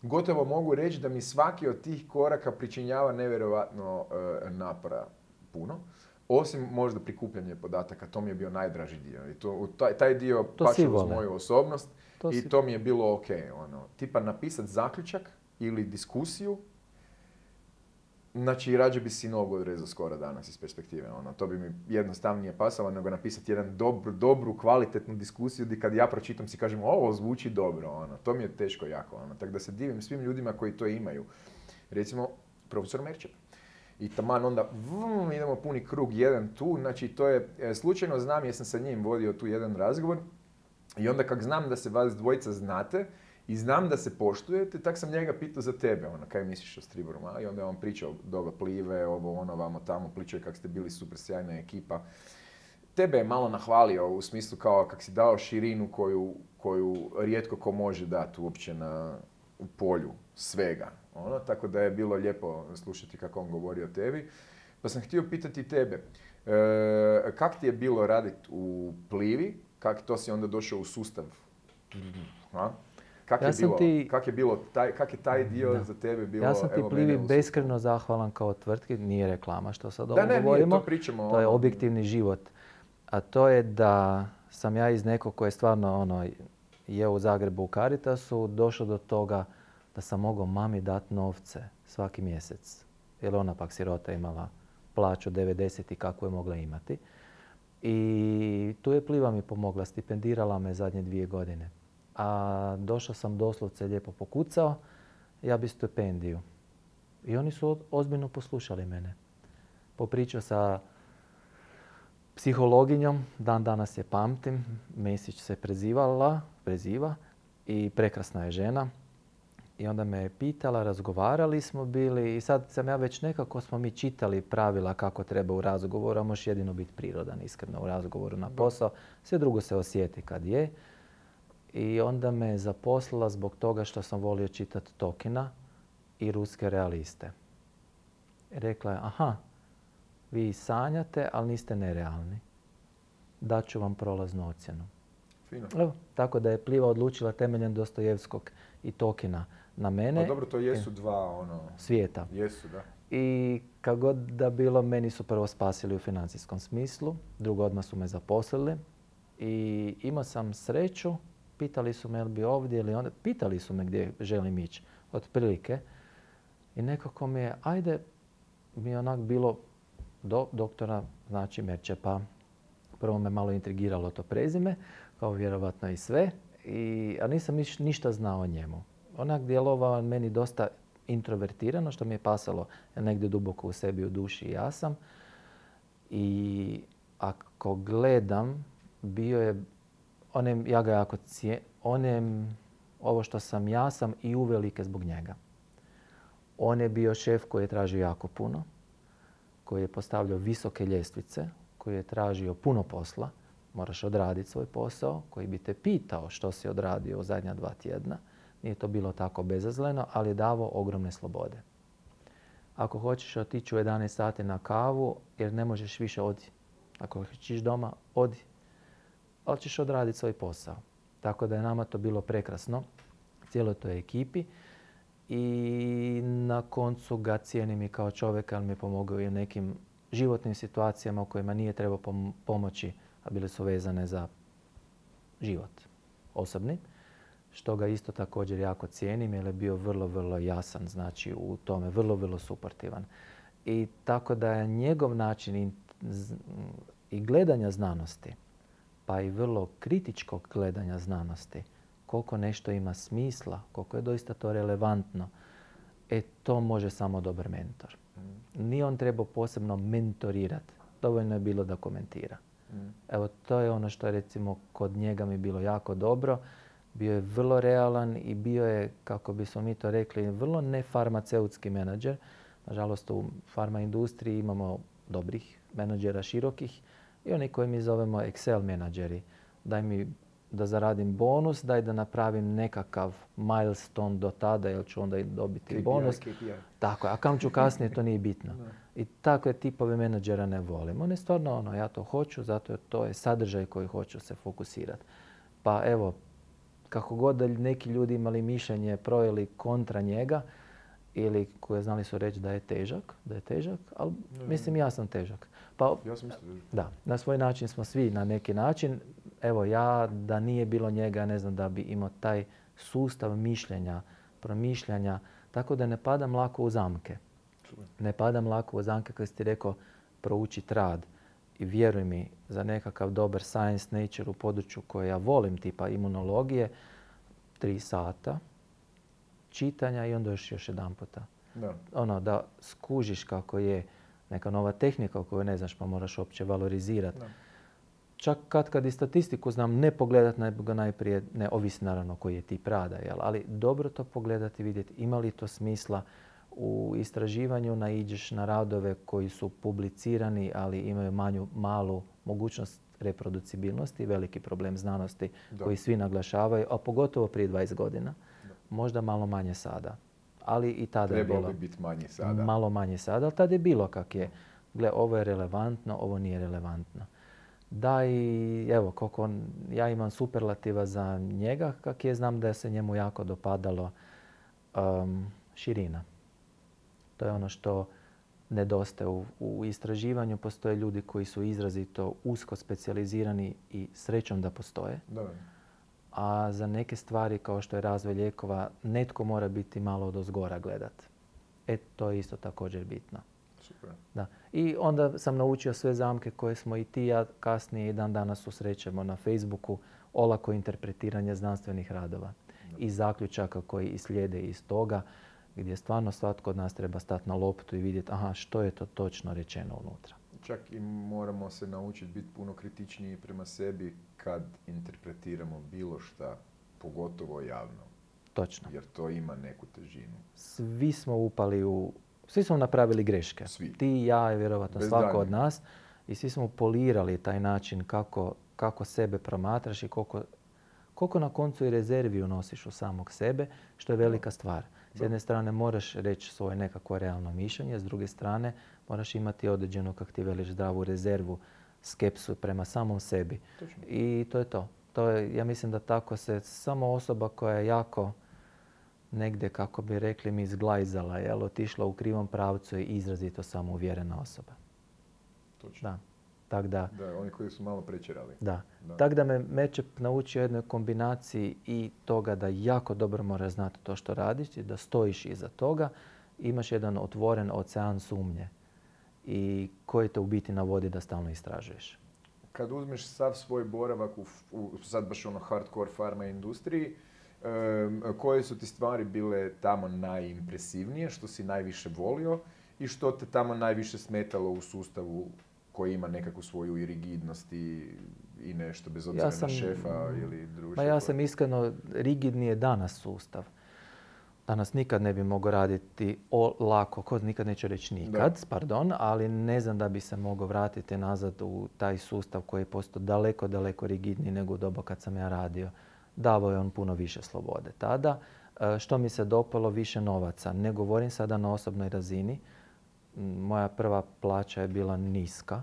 Gotovo mogu reći da mi svaki od tih koraka pričinjava nevjerojatno e, napora puno osim možda prikupljanje podataka, to mi je bio najdraži dio. I to, taj, taj dio paše uz moju osobnost i to mi je bilo ok. Ono, tipa napisat zaključak ili diskusiju, znači rađe bi si nogu odrezao skoro danas iz perspektive. Ono, to bi mi jednostavnije pasalo nego napisati jedan dobru, dobru, kvalitetnu diskusiju gdje kad ja pročitam si kažem ovo zvuči dobro. Ono, to mi je teško jako. Ono. Tako da se divim svim ljudima koji to imaju. Recimo, profesor Merčep i taman onda idemo puni krug jedan tu, znači to je, e, slučajno znam jer sam sa njim vodio tu jedan razgovor i onda kak znam da se vas dvojica znate i znam da se poštujete, tak sam njega pitao za tebe, ono, kaj misliš o Striborom, i onda je on pričao doba plive, ovo ono, vamo tamo, pričao je kak ste bili super sjajna ekipa. Tebe je malo nahvalio u smislu kao kak si dao širinu koju, koju rijetko ko može dati uopće u polju svega ono, tako da je bilo lijepo slušati kako on govori o tebi. Pa sam htio pitati tebe, e, kak ti je bilo raditi u Plivi, kak to si onda došao u sustav? Kak, je bilo, kak, je bilo, taj, kak je taj dio za tebe bilo? Ja sam ti Plivi beskreno zahvalan kao tvrtki, nije reklama što sad da, ovo govorimo. to, pričamo, je ono- objektivni život. A to je da sam ja iz nekog koji je stvarno ono, je u Zagrebu u Caritasu došao do toga da sam mogao mami dati novce svaki mjesec. Jer ona pak sirota imala plaću 90 i kako je mogla imati. I tu je Pliva mi pomogla, stipendirala me zadnje dvije godine. A došao sam doslovce lijepo pokucao, ja bi stipendiju. I oni su ozbiljno poslušali mene. Popričao sa psihologinjom, dan danas je pamtim, Mesić se prezivala, preziva i prekrasna je žena i onda me je pitala, razgovarali smo bili i sad sam ja već nekako smo mi čitali pravila kako treba u razgovoru, a možeš jedino biti prirodan, iskreno u razgovoru na posao. Sve drugo se osjeti kad je. I onda me je zaposlila zbog toga što sam volio čitati Tokina i ruske realiste. Rekla je, aha, vi sanjate, ali niste nerealni. Daću vam prolaznu ocjenu. tako da je Pliva odlučila temeljem Dostojevskog i Tokina na mene. Pa dobro, to jesu dva ono... Svijeta. Jesu, da. I kako god da bilo, meni su prvo spasili u financijskom smislu, drugo odmah su me zaposlili. I imao sam sreću, pitali su me jel bi ovdje ili onda, pitali su me gdje želim ići, otprilike. I nekako mi je, ajde, mi je onak bilo do doktora, znači Merčepa. Prvo me malo intrigiralo to prezime, kao vjerovatno i sve. I, a nisam ništa znao o njemu onak djelovao meni dosta introvertirano, što mi je pasalo negdje duboko u sebi u duši ja sam. I ako gledam, bio je, onem, ja ga jako onem, ovo što sam ja sam i uvelike zbog njega. On je bio šef koji je tražio jako puno, koji je postavljao visoke ljestvice, koji je tražio puno posla, moraš odraditi svoj posao, koji bi te pitao što si odradio u zadnja dva tjedna – nije to bilo tako bezazleno, ali je davao ogromne slobode. Ako hoćeš otići u 11 sati na kavu, jer ne možeš više odi. Ako hoćeš doma, odi. Ali ćeš odraditi svoj posao. Tako da je nama to bilo prekrasno, cijeloj toj ekipi. I na koncu ga cijenim i kao čovjeka, ali mi je pomogao i u nekim životnim situacijama u kojima nije trebao pomoći, a bile su vezane za život osobni što ga isto također jako cijenim jer je bio vrlo, vrlo jasan, znači u tome, vrlo, vrlo suportivan. I tako da je njegov način i gledanja znanosti, pa i vrlo kritičkog gledanja znanosti, koliko nešto ima smisla, koliko je doista to relevantno, e to može samo dobar mentor. Mm. Nije on trebao posebno mentorirati, dovoljno je bilo da komentira. Mm. Evo, to je ono što je recimo kod njega mi bilo jako dobro bio je vrlo realan i bio je, kako bismo mi to rekli, vrlo farmaceutski menadžer. Nažalost, u farma industriji imamo dobrih menadžera širokih i oni koji mi zovemo Excel menadžeri. Daj mi da zaradim bonus, daj da napravim nekakav milestone do tada jer ću onda dobiti bonus. KPI. Tako je, a kam ću kasnije, to nije bitno. I takve tipove menadžera ne volim. On je stvarno ono, ja to hoću, zato je to je sadržaj koji hoću se fokusirati. Pa evo, kako god da neki ljudi imali mišljenje pro ili kontra njega, ili koje znali su reći da je težak, da je težak, ali mislim ja sam težak. Pa, ja sam da, na svoj način smo svi na neki način. Evo ja da nije bilo njega, ne znam da bi imao taj sustav mišljenja, promišljanja, tako da ne padam lako u zamke. Ne padam lako u zamke kada si ti rekao proučit rad i vjeruj mi, za nekakav dobar science nature u području koje ja volim, tipa imunologije, tri sata čitanja i onda još, još jedan puta. Da. Ono, da skužiš kako je neka nova tehnika koju kojoj ne znaš pa moraš uopće valorizirati. Čak kad kad i statistiku znam ne pogledat ga najprije, ne ovisi naravno koji je tip rada, ali dobro to pogledati i vidjeti ima li to smisla u istraživanju naiđeš na radove koji su publicirani, ali imaju manju, malu mogućnost reproducibilnosti, veliki problem znanosti koji svi naglašavaju, a pogotovo prije 20 godina. Možda malo manje sada. Ali i tada je bilo. bi biti manje sada. Malo manje sada, ali tada je bilo kak je. Gle, ovo je relevantno, ovo nije relevantno. Da i evo, koliko ja imam superlativa za njega, kak je, znam da se njemu jako dopadalo um, širina. To je ono što nedostaje u, u istraživanju. Postoje ljudi koji su izrazito usko specijalizirani i srećom da postoje. A za neke stvari kao što je razvoj lijekova, netko mora biti malo od ozgora gledat. E, to je isto također bitno. Super. Da. I onda sam naučio sve zamke koje smo i ti ja kasnije i dan danas susrećemo na Facebooku, olako interpretiranje znanstvenih radova i zaključaka koji slijede iz toga gdje stvarno svatko od nas treba stati na loptu i vidjeti aha što je to točno rečeno unutra. Čak i moramo se naučiti biti puno kritičniji prema sebi kad interpretiramo bilo šta, pogotovo javno. Točno. Jer to ima neku težinu. Svi smo upali u, svi smo napravili greške. Svi. Ti, ja i vjerojatno svako od nas. I svi smo polirali taj način kako, kako sebe promatraš i koliko, koliko na koncu i rezervi unosiš u samog sebe, što je velika stvar. S jedne strane moraš reći svoje nekako realno mišljenje, s druge strane moraš imati određenu, kak ti veliš, zdravu rezervu, skepsu prema samom sebi. I to je to. To ja mislim da tako se samo osoba koja je jako negdje, kako bi rekli mi, izglajzala, jel, otišla u krivom pravcu i izrazito samouvjerena osoba. Točno. Da. Tak da, oni koji su malo prečerali. Da. da. Tako da me Matchup naučio jednoj kombinaciji i toga da jako dobro mora znati to što radiš i da stojiš iza toga. Imaš jedan otvoren ocean sumnje i koji te u biti navodi da stalno istražuješ. Kad uzmeš sav svoj boravak u, u sad baš ono hardcore farma industriji, koje su ti stvari bile tamo najimpresivnije, što si najviše volio i što te tamo najviše smetalo u sustavu koji ima nekakvu svoju i rigidnost i, nešto bez obzira ja na šefa ili društvo. Pa ja sam iskreno, rigidni je danas sustav. Danas nikad ne bi mogao raditi lako, kod nikad neću reći nikad, pardon, ali ne znam da bi se mogao vratiti nazad u taj sustav koji je postao daleko, daleko rigidniji nego u doba kad sam ja radio. Davao je on puno više slobode tada. E, što mi se dopalo, više novaca. Ne govorim sada na osobnoj razini, moja prva plaća je bila niska,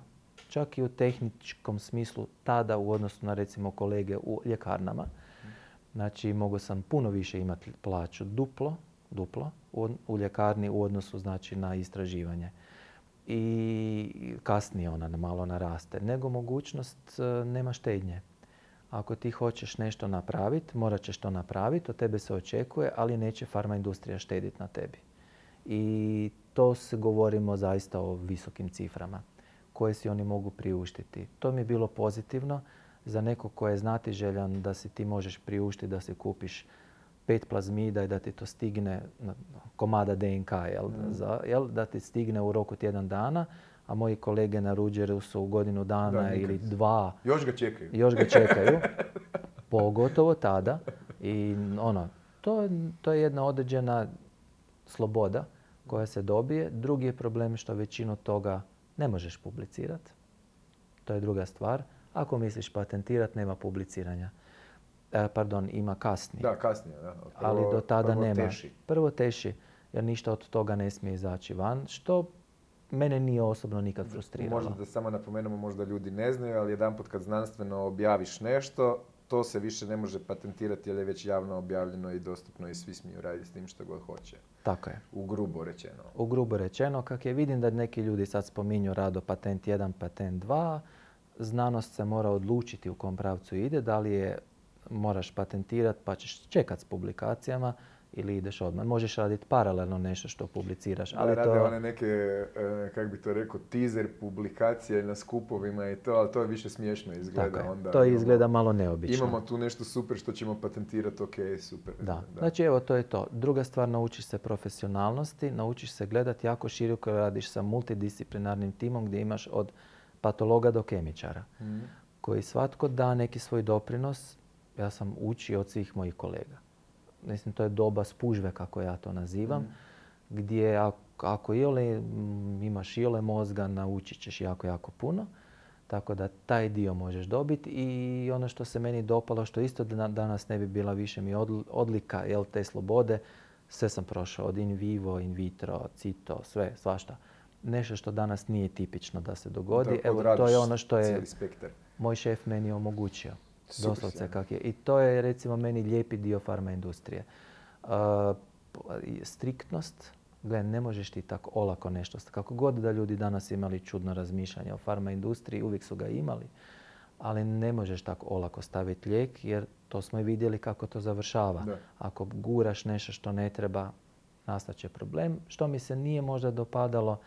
čak i u tehničkom smislu tada u odnosu na recimo kolege u ljekarnama. Znači mogao sam puno više imati plaću, duplo, duplo u, ljekarni u odnosu znači na istraživanje. I kasnije ona malo naraste, nego mogućnost e, nema štednje. Ako ti hoćeš nešto napraviti, morat ćeš to napraviti, od tebe se očekuje, ali neće farma industrija štediti na tebi. I to se govorimo zaista o visokim ciframa koje si oni mogu priuštiti. To mi je bilo pozitivno za neko ko je znati željan da si ti možeš priuštiti da si kupiš pet plazmida i da ti to stigne komada DNK, jel, za, jel, da ti stigne u roku tjedan dana, a moji kolege na Ruđeru su u godinu dana ili dva. Još ga čekaju. Još ga čekaju. Pogotovo tada. I ono, to, to je jedna određena sloboda koja se dobije. Drugi je problem što većinu toga ne možeš publicirati. To je druga stvar. Ako misliš patentirati, nema publiciranja. E, pardon, ima kasnije. Da, kasnije. Da. Prvo, Ali do tada prvo nema. Teši. Prvo teši, jer ništa od toga ne smije izaći van, što mene nije osobno nikad frustriralo. Možda da samo napomenemo, možda ljudi ne znaju, ali jedanput kad znanstveno objaviš nešto, to se više ne može patentirati jer je već javno objavljeno i dostupno i svi smiju raditi s tim što god hoće. Tako je. U grubo rečeno. U grubo rečeno. Kak je vidim da neki ljudi sad spominju rado patent 1, patent 2, znanost se mora odlučiti u kom pravcu ide, da li je moraš patentirati pa ćeš čekati s publikacijama, ili ideš odmah. Možeš raditi paralelno nešto što publiciraš. Ali da, to... rade one neke, e, kak bi to rekao, teaser publikacije na skupovima i to, ali to je više smiješno izgleda. Tako je. Onda, to izgleda malo neobično. Imamo tu nešto super što ćemo patentirati, ok, super. Da. da. Znači evo, to je to. Druga stvar, naučiš se profesionalnosti, naučiš se gledati jako široko, radiš sa multidisciplinarnim timom gdje imaš od patologa do kemičara. Mhm. Koji svatko da neki svoj doprinos. Ja sam učio od svih mojih kolega mislim to je doba spužve kako ja to nazivam, mm. gdje ako, mm, imaš iole mozga naučit ćeš jako, jako puno. Tako da taj dio možeš dobiti i ono što se meni dopalo, što isto danas ne bi bila više mi odlika jel, te slobode, sve sam prošao od in vivo, in vitro, cito, sve, svašta. Nešto što danas nije tipično da se dogodi. Evo, to je ono što je moj šef meni omogućio doslovce kak je. I to je recimo meni lijepi dio farma industrije. Uh, striktnost, gle, ne možeš ti tako olako nešto. Kako god da ljudi danas imali čudno razmišljanje o farma industriji, uvijek su ga imali, ali ne možeš tako olako staviti lijek jer to smo i vidjeli kako to završava. Ako guraš nešto što ne treba, nastat će problem. Što mi se nije možda dopadalo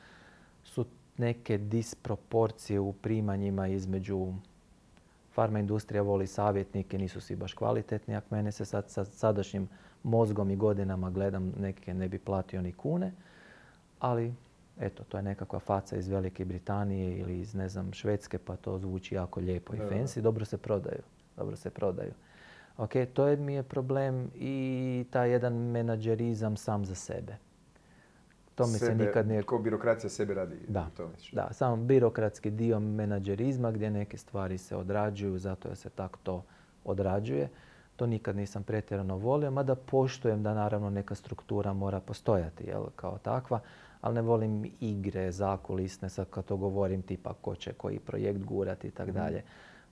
su neke disproporcije u primanjima između farma industrija voli savjetnike, nisu svi baš kvalitetni. Ako mene se sad sa sadašnjim mozgom i godinama gledam, neke ne bi platio ni kune. Ali eto, to je nekakva faca iz Velike Britanije ili iz ne znam Švedske pa to zvuči jako lijepo i fancy. Dobro se prodaju. Dobro se prodaju. Ok, to mi je problem i taj jedan menadžerizam sam za sebe. To mi se nikad nije... Ko birokracija sebe radi. Da, da, samo birokratski dio menadžerizma gdje neke stvari se odrađuju, zato je se tako to odrađuje. To nikad nisam pretjerano volio, mada poštujem da naravno neka struktura mora postojati kao takva, ali ne volim igre zakulisne, sad kad to govorim tipa ko će koji projekt gurati i tako mhm. dalje.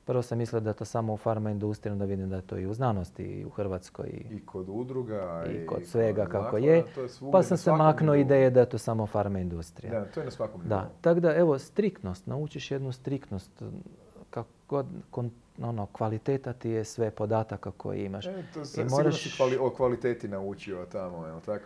Prvo sam mislio da to samo u farma industriji, onda vidim da je to i u znanosti i u Hrvatskoj. I, kod udruga. I, kod svega kako je. pa sam se maknuo ideje da je to samo farma industrija. Da, to je na svakom Da, tako da evo, striktnost, naučiš jednu striktnost. Kako god, ono, kvaliteta ti je sve podataka koje imaš. E, to se, I moraš... o kvaliteti naučio tamo, jel tako?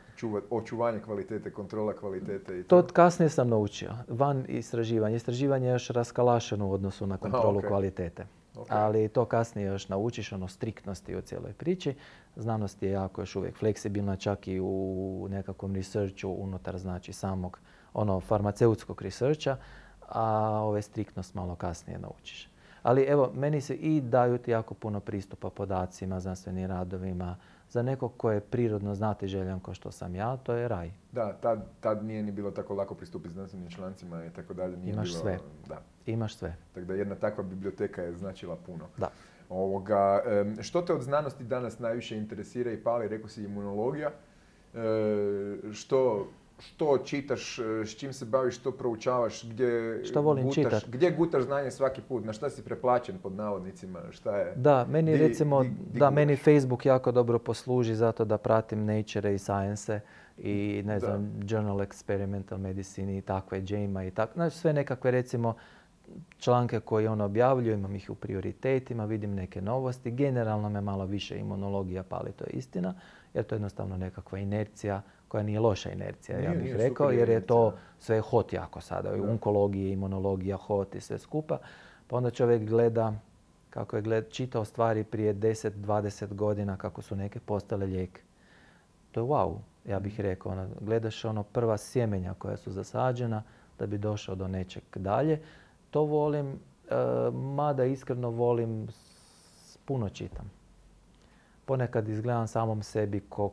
očuvanje kvalitete, kontrola kvalitete i to. To kasnije sam naučio, van istraživanja. Istraživanje je još raskalašeno u odnosu na kontrolu kvalitete. Ali to kasnije još naučiš, ono striktnosti u cijeloj priči. Znanost je jako još uvijek fleksibilna, čak i u nekakvom researchu unutar znači samog ono farmaceutskog researcha, a ove striktnost malo kasnije naučiš. Ali evo, meni se i daju jako puno pristupa podacima, znanstvenim radovima. Za nekog ko je prirodno znati željan kao što sam ja, to je raj. Da, tad, tad nije ni bilo tako lako pristupiti znanstvenim člancima i tako dalje. Nije Imaš sve. Da. Imaš sve. Tako da jedna takva biblioteka je značila puno. Da. Ovoga, što te od znanosti danas najviše interesira i pali? Rekao si imunologija. E, što što čitaš, e, s čim se baviš, što proučavaš, gdje volim gutaš, gdje gutaš znanje svaki put, na šta si preplaćen pod navodnicima, šta je. Da, meni recimo, da meni Facebook jako dobro posluži zato da pratim nature i science i ne znam, Journal Experimental Medicine i takve, Jama i tako. Znači sve nekakve recimo članke koje on objavljuje, imam ih u prioritetima, vidim neke novosti. Generalno me malo više imunologija pali, to je istina, jer to je jednostavno nekakva inercija koja nije loša inercija, ja bih rekao, jer je to sve hot jako sada. Onkologija, imunologija, hot i sve skupa. Pa onda čovjek gleda kako je čitao stvari prije 10-20 godina kako su neke postale lijek. To je wow, ja bih mm. rekao. Ono, gledaš ono prva sjemenja koja su zasađena da bi došao do nečeg dalje. To volim, e, mada iskreno volim, puno čitam. Ponekad izgledam samom sebi ko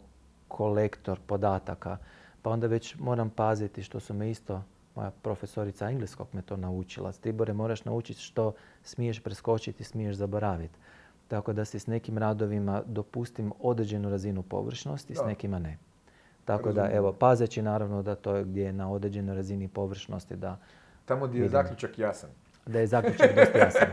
kolektor podataka. Pa onda već moram paziti što su me isto moja profesorica engleskog me to naučila. Stibore, moraš naučiti što smiješ preskočiti, smiješ zaboraviti. Tako da si s nekim radovima dopustim određenu razinu površnosti, s nekima ne. Tako da, evo, pazeći naravno da to je gdje je na određenoj razini površnosti da... Tamo gdje je zaključak jasan da je zaključak dosta jasan.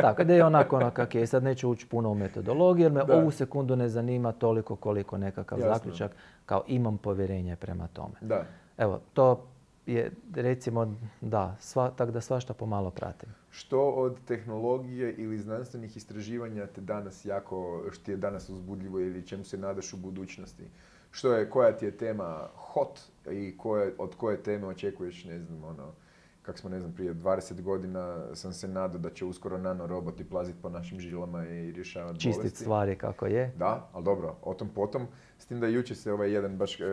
Tako da je onako ono kak je. Sad neću ući puno u metodologiju jer me ovu sekundu ne zanima toliko koliko nekakav zaključak kao imam povjerenje prema tome. Da. Evo, to je recimo da, sva, da svašta pomalo pratim. Što od tehnologije ili znanstvenih istraživanja te danas jako, što je danas uzbudljivo ili čemu se nadaš u budućnosti? Što je, koja ti je tema hot i od koje teme očekuješ, ne znam, ono, kako smo, ne znam, prije 20 godina sam se nadao da će uskoro nanoroboti plaziti po našim žilama i rješavati Čistit bolesti. stvari kako je. Da, ali dobro, o tom potom. S tim da jučer se ovaj jedan baš e,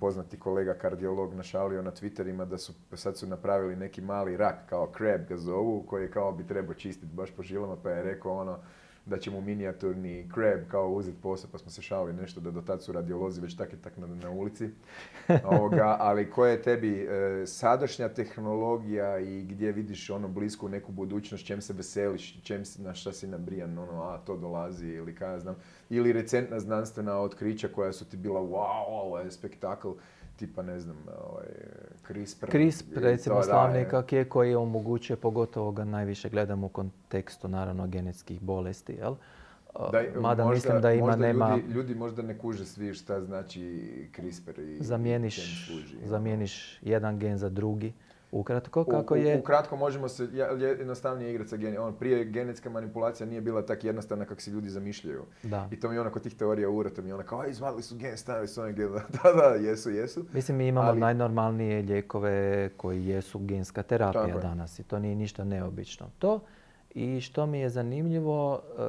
poznati kolega kardiolog našalio na Twitterima da su, sad su napravili neki mali rak, kao crab ga zovu, koji kao bi trebao čistiti baš po žilama, pa je rekao ono, da ćemo minijaturni crab kao uzeti posao, pa smo se šalili nešto da do tad su radiolozi već tak i tak na, na ulici. Ovoga, ali koja je tebi e, sadašnja tehnologija i gdje vidiš ono blisku neku budućnost, čem se veseliš, čem, na šta si nabrijan, ono, a to dolazi ili kada znam. Ili recentna znanstvena otkrića koja su ti bila wow, ovo je spektakl tipa ne znam, ovaj, CRISPR. recimo slavni slavni je koji omogućuje, pogotovo ga najviše gledam u kontekstu naravno genetskih bolesti, jel? Da, Mada mislim da ima, nema... Ljudi, možda ne kuže svi šta znači CRISPR i zamijeniš, Zamijeniš jedan gen za drugi. Ukratko, kako je... Ukratko možemo se jednostavnije igrati sa On, prije genetska manipulacija nije bila tak jednostavna kako se ljudi zamišljaju. Da. I to mi je onako tih teorija ura, to mi je onako, kao, izvadili su gen, stavili su onaj gen. da, da, jesu, jesu. Mislim, mi imamo najnormalnije lijekove koji jesu genska terapija danas i to nije ništa neobično. To i što mi je zanimljivo eh,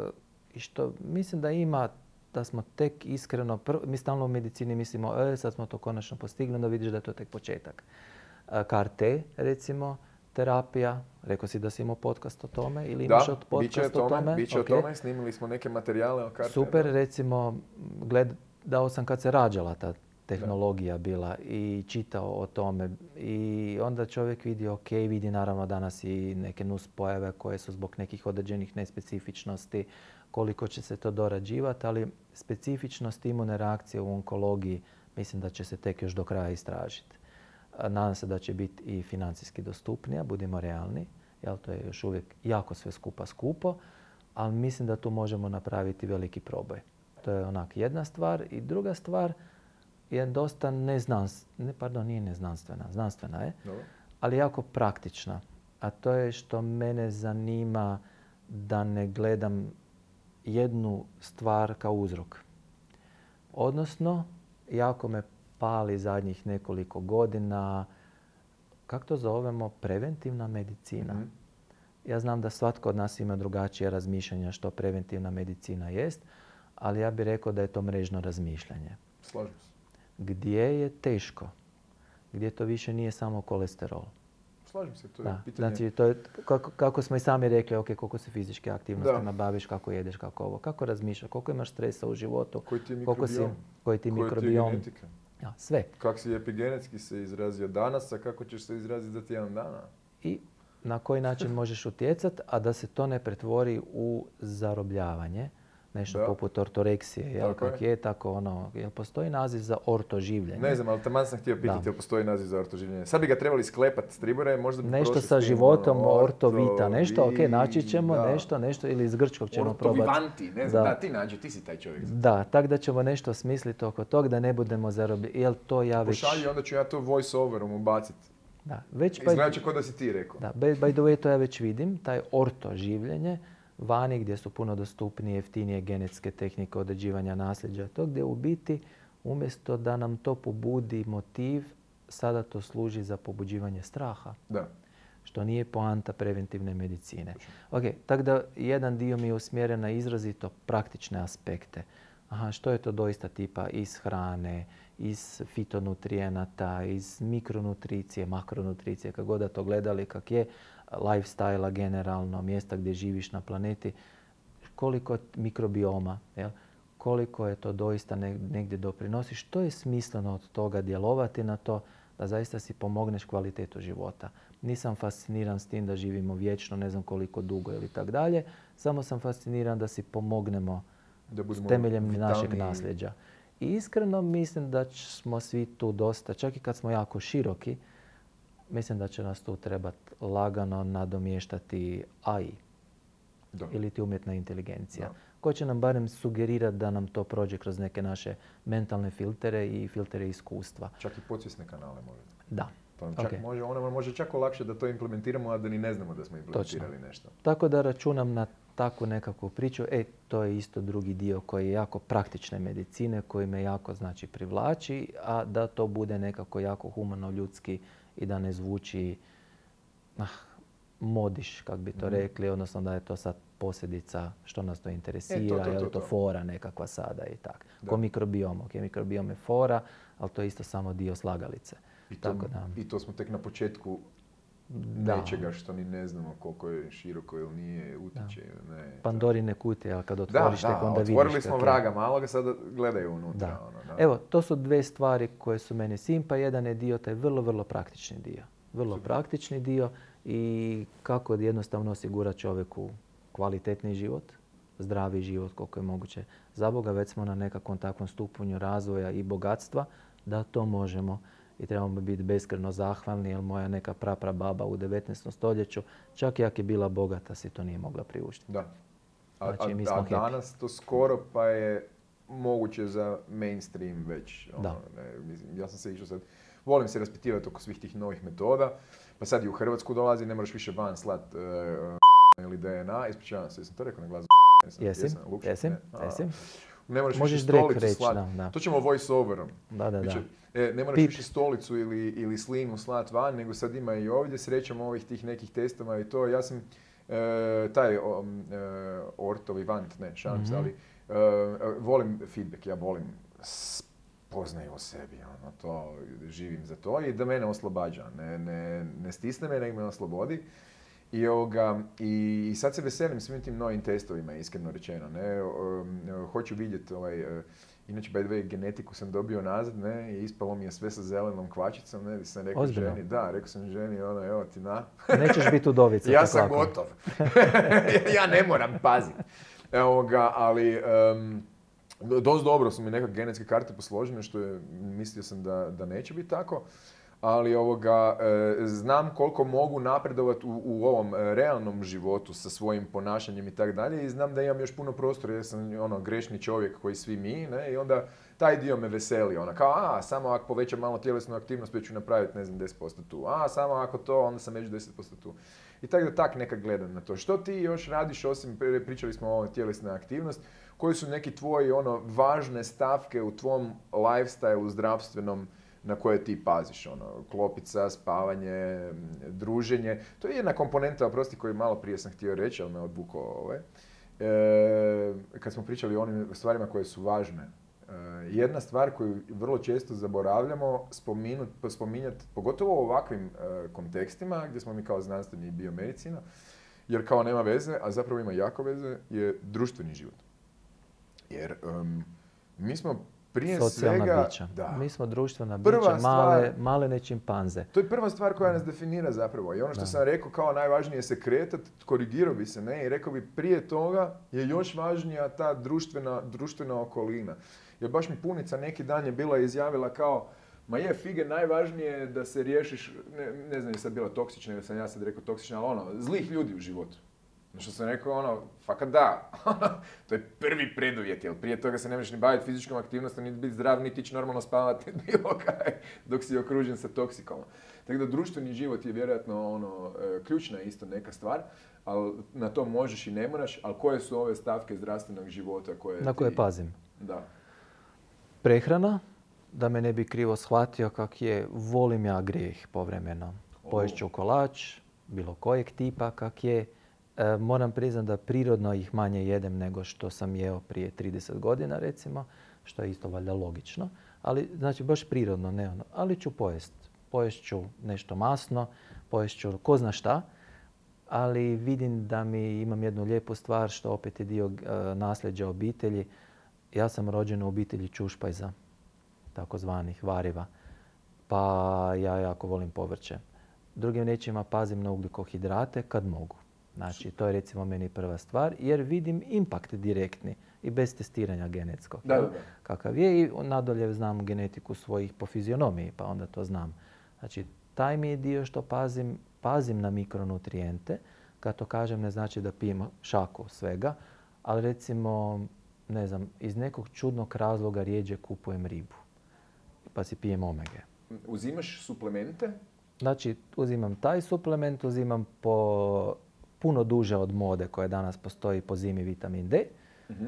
i što mislim da ima da smo tek iskreno, prv, mi stalno u medicini mislimo e, sad smo to konačno postigli, onda vidiš da je to tek početak. Eh, karte recimo terapija, Rekao si da si imao podcast o tome ili imaš da, od podcast o tome? o tome, snimili smo neke materijale o karte. Super, recimo, gledao sam kad se rađala ta tehnologija bila i čitao o tome i onda čovjek vidi, ok, vidi naravno danas i neke nus pojave koje su zbog nekih određenih nespecifičnosti, koliko će se to dorađivati, ali specifičnost imune reakcije u onkologiji mislim da će se tek još do kraja istražiti. Nadam se da će biti i financijski dostupnija, budimo realni. Jel, to je još uvijek jako sve skupa skupo, ali mislim da tu možemo napraviti veliki proboj. To je onak jedna stvar. I druga stvar je dosta neznanstvena, ne, pardon, nije neznanstvena, znanstvena je, ali jako praktična. A to je što mene zanima da ne gledam jednu stvar kao uzrok. Odnosno, jako me pali zadnjih nekoliko godina, kako to zovemo, preventivna medicina. Mhm. Ja znam da svatko od nas ima drugačije razmišljanja što preventivna medicina jest, ali ja bih rekao da je to mrežno razmišljanje. Slažem se. Gdje je teško, gdje to više nije samo kolesterol. Slažem se, to je da. pitanje. Znači, to je, kako, smo i sami rekli, ok, koliko se fizičke aktivnosti nabaviš, kako jedeš, kako ovo, kako razmišljaš, koliko imaš stresa u životu, koji ti je mikrobiom, koji ti je koji Ti je ja, sve. Kako si epigenetski se izrazio danas, a kako ćeš se izraziti za tjedan dana? I na koji način možeš utjecati, a da se to ne pretvori u zarobljavanje nešto da. poput ortoreksije, jel, kak je. tako ono, jel postoji naziv za ortoživljenje? Ne znam, ali taman sam htio pitati jel postoji naziv za ortoživljenje. Sad bi ga trebali sklepati s tribore, možda bi Nešto sa životom, ono, ortovita, nešto, ok, naći ćemo nešto, nešto, ili iz grčkog ćemo probati. Ortovivanti, ne znam, da. da, ti nađi, ti si taj čovjek. Da, tako da ćemo nešto smisliti oko tog, da ne budemo zarobljeni, jel to ja već... Pošalji, onda ću ja to voice overom ubaciti. Da, već... Znači kod da si ti rekao. Da, by the way, to ja već vidim, taj orto življenje vani gdje su puno dostupnije, jeftinije genetske tehnike određivanja nasljeđa. To gdje u biti umjesto da nam to pobudi motiv, sada to služi za pobuđivanje straha. Da. Što nije poanta preventivne medicine. Ok, tako da jedan dio mi je usmjeren na izrazito praktične aspekte. Aha, što je to doista tipa iz hrane, iz fitonutrijenata, iz mikronutricije, makronutricije, kako god da to gledali, kak je, lifestyle generalno, mjesta gdje živiš na planeti, koliko mikrobioma, jel? koliko je to doista negdje doprinosi, što je smisleno od toga djelovati na to da zaista si pomogneš kvalitetu života. Nisam fasciniran s tim da živimo vječno, ne znam koliko dugo ili tako dalje, samo sam fasciniran da si pomognemo da temeljem našeg nasljeđa. I iskreno mislim da smo svi tu dosta, čak i kad smo jako široki, Mislim da će nas tu trebati lagano nadomještati AI da. ili ti umjetna inteligencija. koja će nam barem sugerirati da nam to prođe kroz neke naše mentalne filtere i filtere iskustva. Čak i podsvjesne kanale možda. Da. Pa čak okay. može, ono može čak lakše da to implementiramo, a da ni ne znamo da smo implementirali Točno. nešto. Tako da računam na takvu nekakvu priču. E, to je isto drugi dio koji je jako praktične medicine, koji me jako znači privlači, a da to bude nekako jako humano, ljudski, i da ne zvuči ah, modiš, kako bi to mhm. rekli, odnosno da je to sad posljedica što nas to interesira, e, je li to fora nekakva sada i tako. Ko mikrobiom, ok, mikrobiom je fora, ali to je isto samo dio slagalice. Tako da. I to smo tek na početku da. nečega što ni ne znamo koliko je široko ili nije, utiče ili ne. Pandorine kutije, ali kad otvoriš tek onda Da, otvorili smo vraga maloga, sad gledaju unutra. Ono, da. Evo, to su dve stvari koje su meni simpa. Jedan je dio taj vrlo, vrlo praktični dio. Vrlo praktični dio i kako jednostavno osigurati čovjeku kvalitetni život, zdravi život koliko je moguće. Za Boga već smo na nekakvom takvom stupnju razvoja i bogatstva da to možemo i trebamo biti beskreno zahvalni jer moja neka prapra baba u 19. stoljeću čak i ako je bila bogata si to nije mogla priuštiti. Da. A, znači, mi smo a danas to skoro pa je moguće za mainstream već. Ono, da. Ne, ja sam se išao sad, volim se raspitivati oko svih tih novih metoda, pa sad i u Hrvatsku dolazi, ne moraš više van slat uh, ili DNA, ispričavam se, jesam to rekao na glas Jesim, jesam, jesam. jesim, ne? jesim. ne moraš Možeš više stolicu reći, da, da. To ćemo voice overom. Da, da, Biće, da E, ne moraš stolicu ili, ili slinu slat van, nego sad ima i ovdje. Srećom ovih tih nekih testova i to. Ja sam e, taj o, e, ortovi vant, ne, šalim mhm. ali volim feedback, ja volim spoznaj o sebi, ono, to, živim za to i da mene oslobađa, ne, ne, ne stisne me, nego me oslobodi. I, ovoga, i, sad se veselim svim tim novim testovima, iskreno rečeno. Ne? Hoću vidjeti ovaj, Inače, by the way, genetiku sam dobio nazad, ne, i ispalo mi je sve sa zelenom kvačicom, ne, sam rekao ženi, da, rekao sam ženi, ono, evo ti na. Nećeš biti udovica. ja sam gotov. ja ne moram paziti. Evo ga, ali... Um, dobro su mi nekak genetske karte posložene, što je, mislio sam da, da neće biti tako ali ovoga, e, znam koliko mogu napredovati u, u ovom e, realnom životu sa svojim ponašanjem i tako dalje i znam da imam još puno prostora jer sam ono, grešni čovjek koji svi mi ne? i onda taj dio me veseli. Ona kao, a, samo ako povećam malo tjelesnu aktivnost, već ću napraviti, ne znam, 10% tu. A, samo ako to, onda sam među 10% tu. I tako da tak neka gledam na to. Što ti još radiš, osim, pričali smo o ovoj tjelesnoj aktivnosti, koji su neki tvoji ono, važne stavke u tvom lifestyle, zdravstvenom, na koje ti paziš, ono, klopica, spavanje, druženje. To je jedna komponenta, oprosti, koju malo prije sam htio reći, ali me odbukao ove. Ovaj. kad smo pričali o onim stvarima koje su važne. E, jedna stvar koju vrlo često zaboravljamo spominjati, pogotovo u ovakvim e, kontekstima gdje smo mi kao znanstveni i biomedicina, jer kao nema veze, a zapravo ima jako veze, je društveni život. Jer mi smo prije socijalna svega, bića. Mi smo društvena prva bića, male, ne čimpanze. To je prva stvar koja nas definira zapravo. I ono što sam rekao kao najvažnije se kretat, korigirao bi se ne i rekao bi prije toga je još važnija ta društvena, društvena okolina. Jer baš mi punica neki dan je bila izjavila kao Ma je, fige, najvažnije je da se riješiš, ne, znam je sad bila toksična ili sam ja sad rekao toksična, ali ono, zlih ljudi u životu. Što sam rekao, ono, fakat da, to je prvi preduvjet, jer prije toga se ne možeš ni baviti fizičkom aktivnostom, niti biti zdrav, niti ići normalno spavati, bilo kaj, dok si okružen sa toksikom. Tako da društveni život je vjerojatno ono, e, ključna isto neka stvar, ali na to možeš i ne moraš, ali koje su ove stavke zdravstvenog života koje Na koje pazim. Da. Prehrana, da me ne bi krivo shvatio kak je, volim ja grijeh povremeno. Poješću kolač, bilo kojeg tipa kak je, E, moram priznati da prirodno ih manje jedem nego što sam jeo prije 30 godina recimo, što je isto valjda logično. Ali znači baš prirodno, ne ono. Ali ću pojest. Pojest ću nešto masno, pojest ću ko zna šta. Ali vidim da mi imam jednu lijepu stvar što opet je dio e, nasljeđa obitelji. Ja sam rođen u obitelji Čušpajza, takozvanih variva. Pa ja jako volim povrće. Drugim riječima pazim na ugljikohidrate kad mogu. Znači, to je recimo meni prva stvar jer vidim impakt direktni i bez testiranja genetskog. Da, da, Kakav je i nadalje znam genetiku svojih po fizionomiji pa onda to znam. Znači, taj mi je dio što pazim, pazim na mikronutrijente. Kad to kažem ne znači da pijem šaku svega, ali recimo, ne znam, iz nekog čudnog razloga rijeđe kupujem ribu pa si pijem omege. Uzimaš suplemente? Znači, uzimam taj suplement, uzimam po puno duže od mode koja danas postoji po zimi vitamin D, mhm.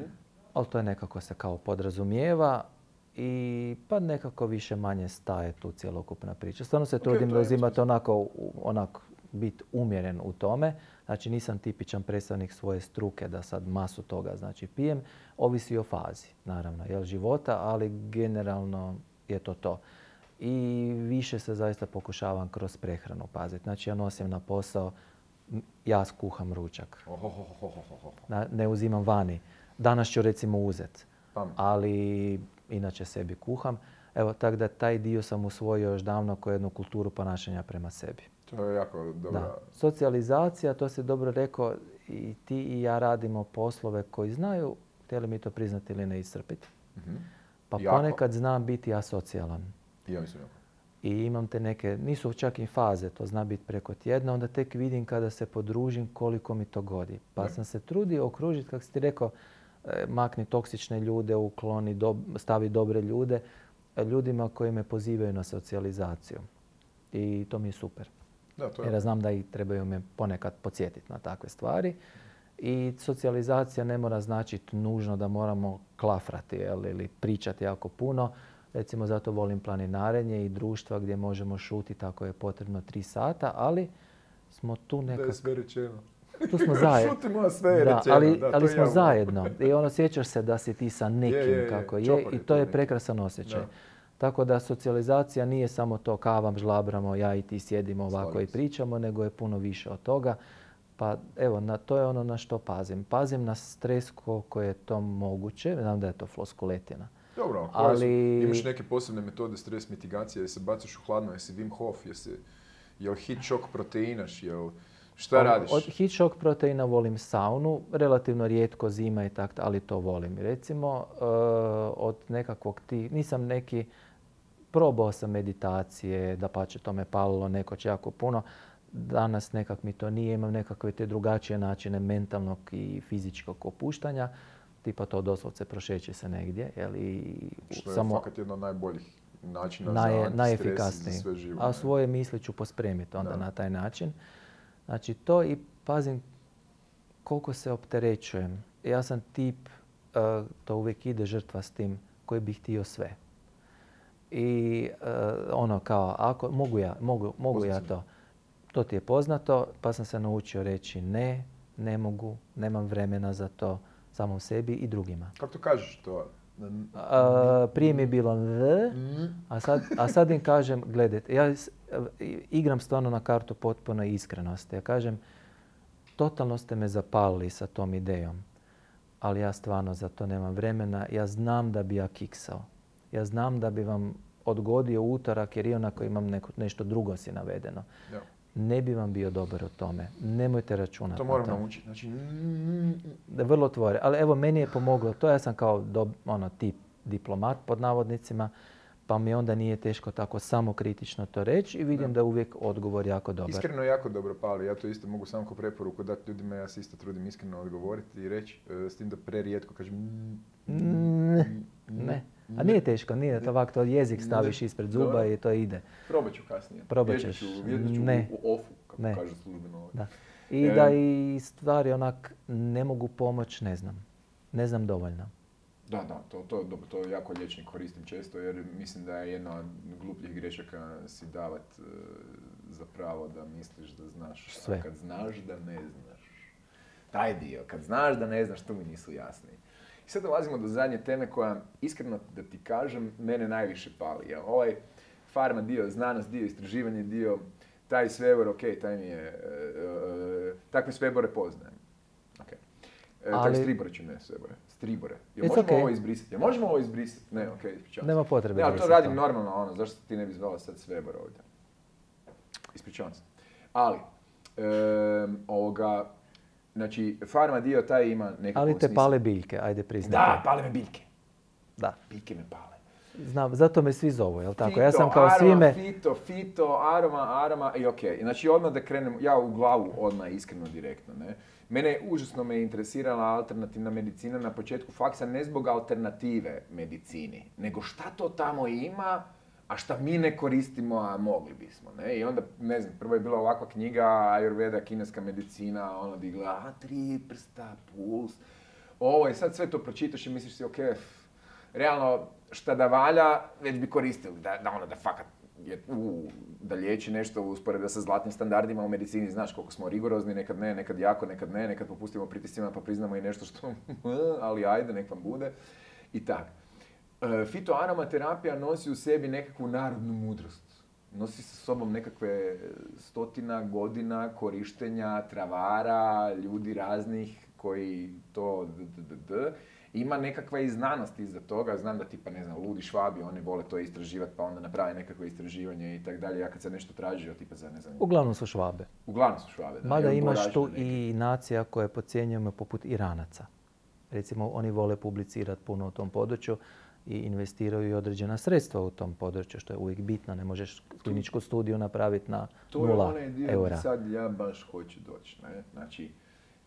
ali to je nekako se kao podrazumijeva i pa nekako više manje staje tu cjelokupna priča. Stvarno se trudim da uzimate onako, onako biti umjeren u tome. Znači nisam tipičan predstavnik svoje struke da sad masu toga znači pijem. Ovisi o fazi, naravno, jel života, ali generalno je to to. I više se zaista pokušavam kroz prehranu paziti. Znači ja nosim na posao ja skuham ručak. ne uzimam vani. Danas ću recimo uzet, ali inače sebi kuham. Evo, tako da taj dio sam usvojio još davno kao jednu kulturu ponašanja prema sebi. To je jako dobra... Socijalizacija, to se dobro rekao, i ti i ja radimo poslove koji znaju, htjeli mi to priznati ili ne iscrpiti. Mhm. Pa ponekad znam biti asocijalan. Ja mislim i imam te neke, nisu čak i faze, to zna biti preko tjedna, onda tek vidim kada se podružim koliko mi to godi. Pa sam se trudio okružiti, kako si ti rekao, e, makni toksične ljude, ukloni, do, stavi dobre ljude, e, ljudima koji me pozivaju na socijalizaciju. I to mi je super. Da, to je. Jer ja znam da i trebaju me ponekad podsjetiti na takve stvari. I socijalizacija ne mora značiti nužno da moramo klafrati ili pričati jako puno Recimo zato volim planinarenje i društva gdje možemo šutiti ako je potrebno tri sata, ali smo tu nekako... Da je sve rečeno. Tu smo zajedno. Šutimo, sve je da, Ali, ali smo zajedno. I ono sjećaš se da si ti sa nekim kako je, i to je prekrasan osjećaj. Tako da socijalizacija nije samo to kavam, žlabramo, ja i ti sjedimo ovako i pričamo, nego je puno više od toga. Pa evo, na, to je ono na što pazim. Pazim na stres koje je to moguće, znam da je to floskuletina, dobro, ali... imaš neke posebne metode stres mitigacije, jesi bacaš u hladno, jesi Wim Hof, jesi, jel hit shock proteinaš, jel... Šta radiš? Od heat shock proteina volim saunu, relativno rijetko zima i tako, ali to volim. Recimo, eh, od nekakvog ti, nisam neki, probao sam meditacije, da pa će to me palilo nekoć jako puno. Danas nekak mi to nije, imam nekakve te drugačije načine mentalnog i fizičkog opuštanja tipa to doslovce prošeće se negdje. Jel, i Što je samo... fakat jedno najboljih načina za najefikasniji. Za sve živo, A svoje misli ću pospremiti onda na taj način. Znači to i pazim koliko se opterećujem. Ja sam tip, e, to uvijek ide žrtva s tim, koji bi htio sve. I e, ono kao, ako mogu ja, mogu, mogu ja to. To ti je poznato, pa sam se naučio reći ne, ne mogu, nemam vremena za to samom sebi i drugima. Kako to kažeš to? prije mi je bilo v, mm. a sad, im kažem, gledajte, ja igram stvarno na kartu potpuno iskrenosti. Ja kažem, totalno ste me zapalili sa tom idejom, ali ja stvarno za to nemam vremena. Ja znam da bi ja kiksao. Ja znam da bi vam odgodio utorak jer ionako imam nešto drugo si navedeno ne bi vam bio dobar o tome. Nemojte računati. To moram naučiti. Znači... Da vrlo tvore, Ali evo, meni je pomoglo to. Ja sam kao ono, tip diplomat pod navodnicima, pa mi onda nije teško tako samo kritično to reći i vidim da, je uvijek odgovor jako dobar. Iskreno jako dobro pali. Ja to isto mogu samo kao preporuku dati ljudima. Ja se isto trudim iskreno odgovoriti i reći. E, s tim da prerijetko kažem... Ne. A nije teško, nije to ovako, jezik staviš ispred zuba i to ide. Probat ću kasnije. Probat ćeš. ne. u ofu, kako službeno. Ovaj. Da. I e. da i stvari onak ne mogu pomoć, ne znam. Ne znam dovoljno. Da, da, to, to, jako liječnik koristim često jer mislim da je jedna od glupljih grešaka si davat e, za pravo da misliš da znaš. Sve. A kad znaš da ne znaš. Taj dio, kad znaš da ne znaš, tu mi nisu jasni. I sad dolazimo do zadnje teme koja, iskreno da ti kažem, mene najviše pali. Jel? Ovaj farma dio, znanost dio, istraživanje dio, taj svebor, ok, taj mi je, uh, takve svebore poznajem. Okay. Uh, Ali... stribore ću ne svebore, stribore. Jel možemo okay. ovo izbrisati? Jel možemo ovo izbrisati? Ne, ok, ispričavam Nema potrebe. Ja, to radim normalno, ono, zašto ti ne bi zvala sad svebor ovdje? Ispričavam se. Ali, um, ovoga, Znači, farma dio taj ima neke. Ali te pale biljke, ajde priznaj. Da, pale me biljke. Da. Biljke me pale. Znam, zato me svi zovu, jel tako? Fito, ja sam kao aroma, svime... Fito, fito, aroma, aroma i ok. Znači odmah da krenem, ja u glavu odmah iskreno direktno. Ne? Mene užasno me interesirala alternativna medicina na početku faksa ne zbog alternative medicini, nego šta to tamo ima a šta mi ne koristimo, a mogli bismo, ne? I onda, ne znam, prvo je bila ovakva knjiga Ayurveda, kineska medicina, ono digla a, tri prsta, puls, ovo i sad sve to pročitaš i misliš si, ok, realno, šta da valja, već bi koristili, da, da ono, da fakat, je, u, da liječi nešto usporeda sa zlatnim standardima u medicini, znaš koliko smo rigorozni, nekad ne, nekad jako, nekad ne, nekad popustimo pritisima pa priznamo i nešto što, ali ajde, nek vam bude, i tako. E, fitoaromaterapija nosi u sebi nekakvu narodnu mudrost. Nosi sa sobom nekakve stotina godina korištenja travara, ljudi raznih koji to Ima nekakva i znanost iza toga, znam da tipa, ne znam, ludi švabi, oni vole to istraživati pa onda naprave nekakve istraživanje i tako dalje. Ja kad sam nešto tražio, tipa za ne znam... Uglavnom su švabe. Uglavnom su švabe, da. Mada imaš tu i nacija koje podcjenjujemo poput Iranaca. Recimo, oni vole publicirati puno o tom području i investiraju i određena sredstva u tom području, što je uvijek bitno. Ne možeš kliničku studiju napraviti na nula eura. To je onaj dio sad ja baš hoću doći. Ne? Znači,